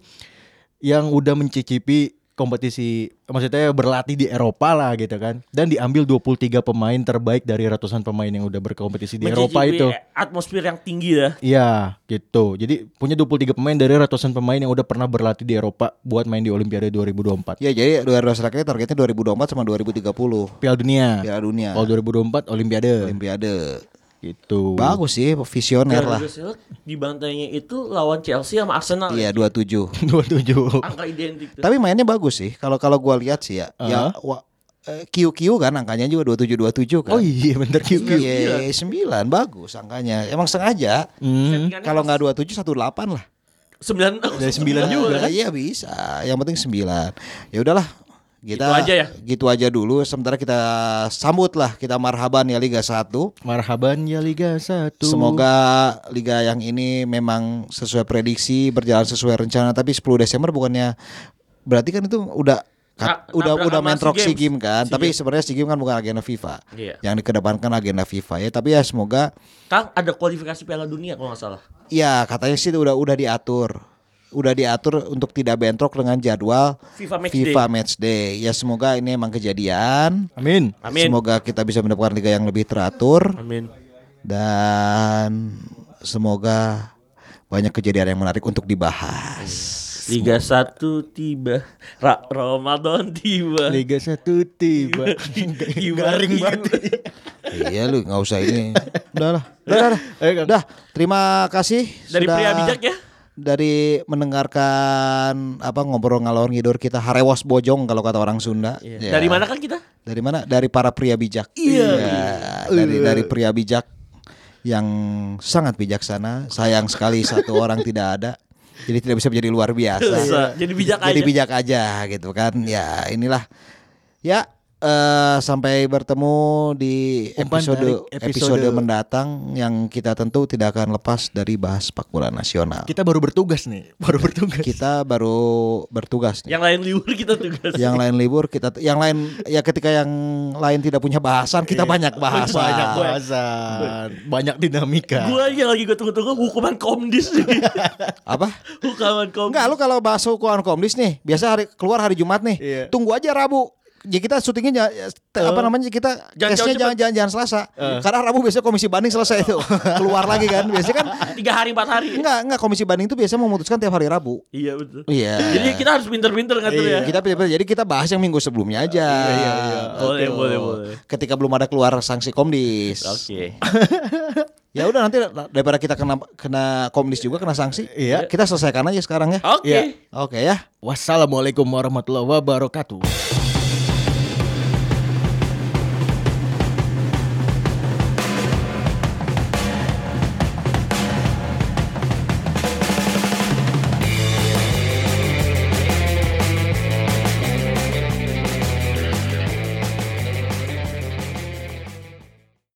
yang udah mencicipi kompetisi maksudnya berlatih di Eropa lah gitu kan dan diambil 23 pemain terbaik dari ratusan pemain yang udah berkompetisi di Eropa itu. Atmosfer yang tinggi ya. Iya gitu Jadi punya 23 pemain dari ratusan pemain yang udah pernah berlatih di Eropa Buat main di Olimpiade 2024 Ya jadi dua ratus rakyatnya targetnya 2024 sama 2030 Piala Dunia Piala Dunia. Kalau 2024 Olimpiade Olimpiade. Gitu Bagus sih visioner lah. Di bantainya itu lawan Chelsea sama Arsenal. Iya 27. 27 Angka identik tuh. Tapi mainnya bagus sih. Kalau kalau gua lihat sih ya, ya wa, eh, QQ kan angkanya juga 27 27 kan. Oh iya bener QQ Iya, 9 bagus angkanya. Emang sengaja. Hmm. Kalau nggak 27 18 lah. sembilan Dari 9 juga kan Iya bisa. Yang penting 9. Ya udahlah. Kita Gitu aja ya? Gitu aja dulu. Sementara kita sambut lah kita marhaban ya Liga 1. Marhaban ya Liga 1 Semoga liga yang ini memang sesuai prediksi berjalan sesuai rencana. Tapi 10 Desember bukannya berarti kan itu udah kat- Na- udah udah SEA Games. Game kan. SEA Tapi sebenarnya SEA Game kan bukan agenda FIFA. Iya. Yang dikedepankan agenda FIFA ya. Tapi ya semoga Kang ada kualifikasi Piala Dunia kalau nggak salah. ya katanya sih udah udah diatur. Udah diatur untuk tidak bentrok dengan jadwal FIFA Match FIFA Day. Match Day. Ya semoga ini emang kejadian. Amin Amin. Semoga kita bisa mendapatkan liga yang lebih teratur. Amin. dan semoga banyak kejadian yang menarik untuk dibahas. Liga 1 tiba. Ra Ramadan tiba. Liga 1 tiba Garing banget iya lu nggak usah ini. Udah lah. Udah. Udah, terima kasih Dari sudah pria bijak ya. Dari mendengarkan apa ngobrol ngalor ngidur kita harewas bojong kalau kata orang Sunda. Iya. Ya. Dari mana kan kita? Dari mana? Dari para pria bijak. Iya. Dari dari pria bijak yang sangat bijaksana. Sayang sekali satu orang tidak ada. Jadi tidak bisa menjadi luar biasa. Jadi bijak Jadi aja. bijak aja gitu kan. Ya, inilah. Ya, eh, sampai bertemu di episode, episode episode. mendatang yang kita tentu tidak akan lepas dari bahas sepak bola nasional. Kita baru bertugas nih Baru bertugas Kita baru bertugas nih. Yang lain libur kita tugas. yang lain libur kita yang lain ya ketika yang lain tidak punya bahasan kita banyak bahasan. Banyak bahasan Banyak dinamika Gua yang lagi gue tunggu-tunggu hukuman komdis nih. Apa? hukuman komdis. Enggak lu kalau bahas hukuman komdis nih, biasa hari keluar hari Jumat nih. Iya. Tunggu aja Rabu. Ya kita syutingnya ya, apa namanya kita Jangan jangan jangan jangan Selasa. Karena Rabu biasanya komisi banding selesai itu. keluar lagi kan. Biasanya kan Tiga hari empat hari. enggak enggak komisi banding itu biasanya memutuskan tiap hari Rabu. Iya betul. Iya. Jadi kita harus pinter-pinter ngatur ya. kita pilih-pilih. jadi kita bahas yang minggu sebelumnya aja. iya, iya. Boleh, Gitu. boleh, boleh. Ketika belum ada keluar sanksi komdis. Oke. Ya udah nanti daripada kita kena kena komdis juga kena sanksi. Iya. Kita selesaikan aja sekarang ya. Oke. Iya. Oke ya. Wassalamualaikum warahmatullahi wabarakatuh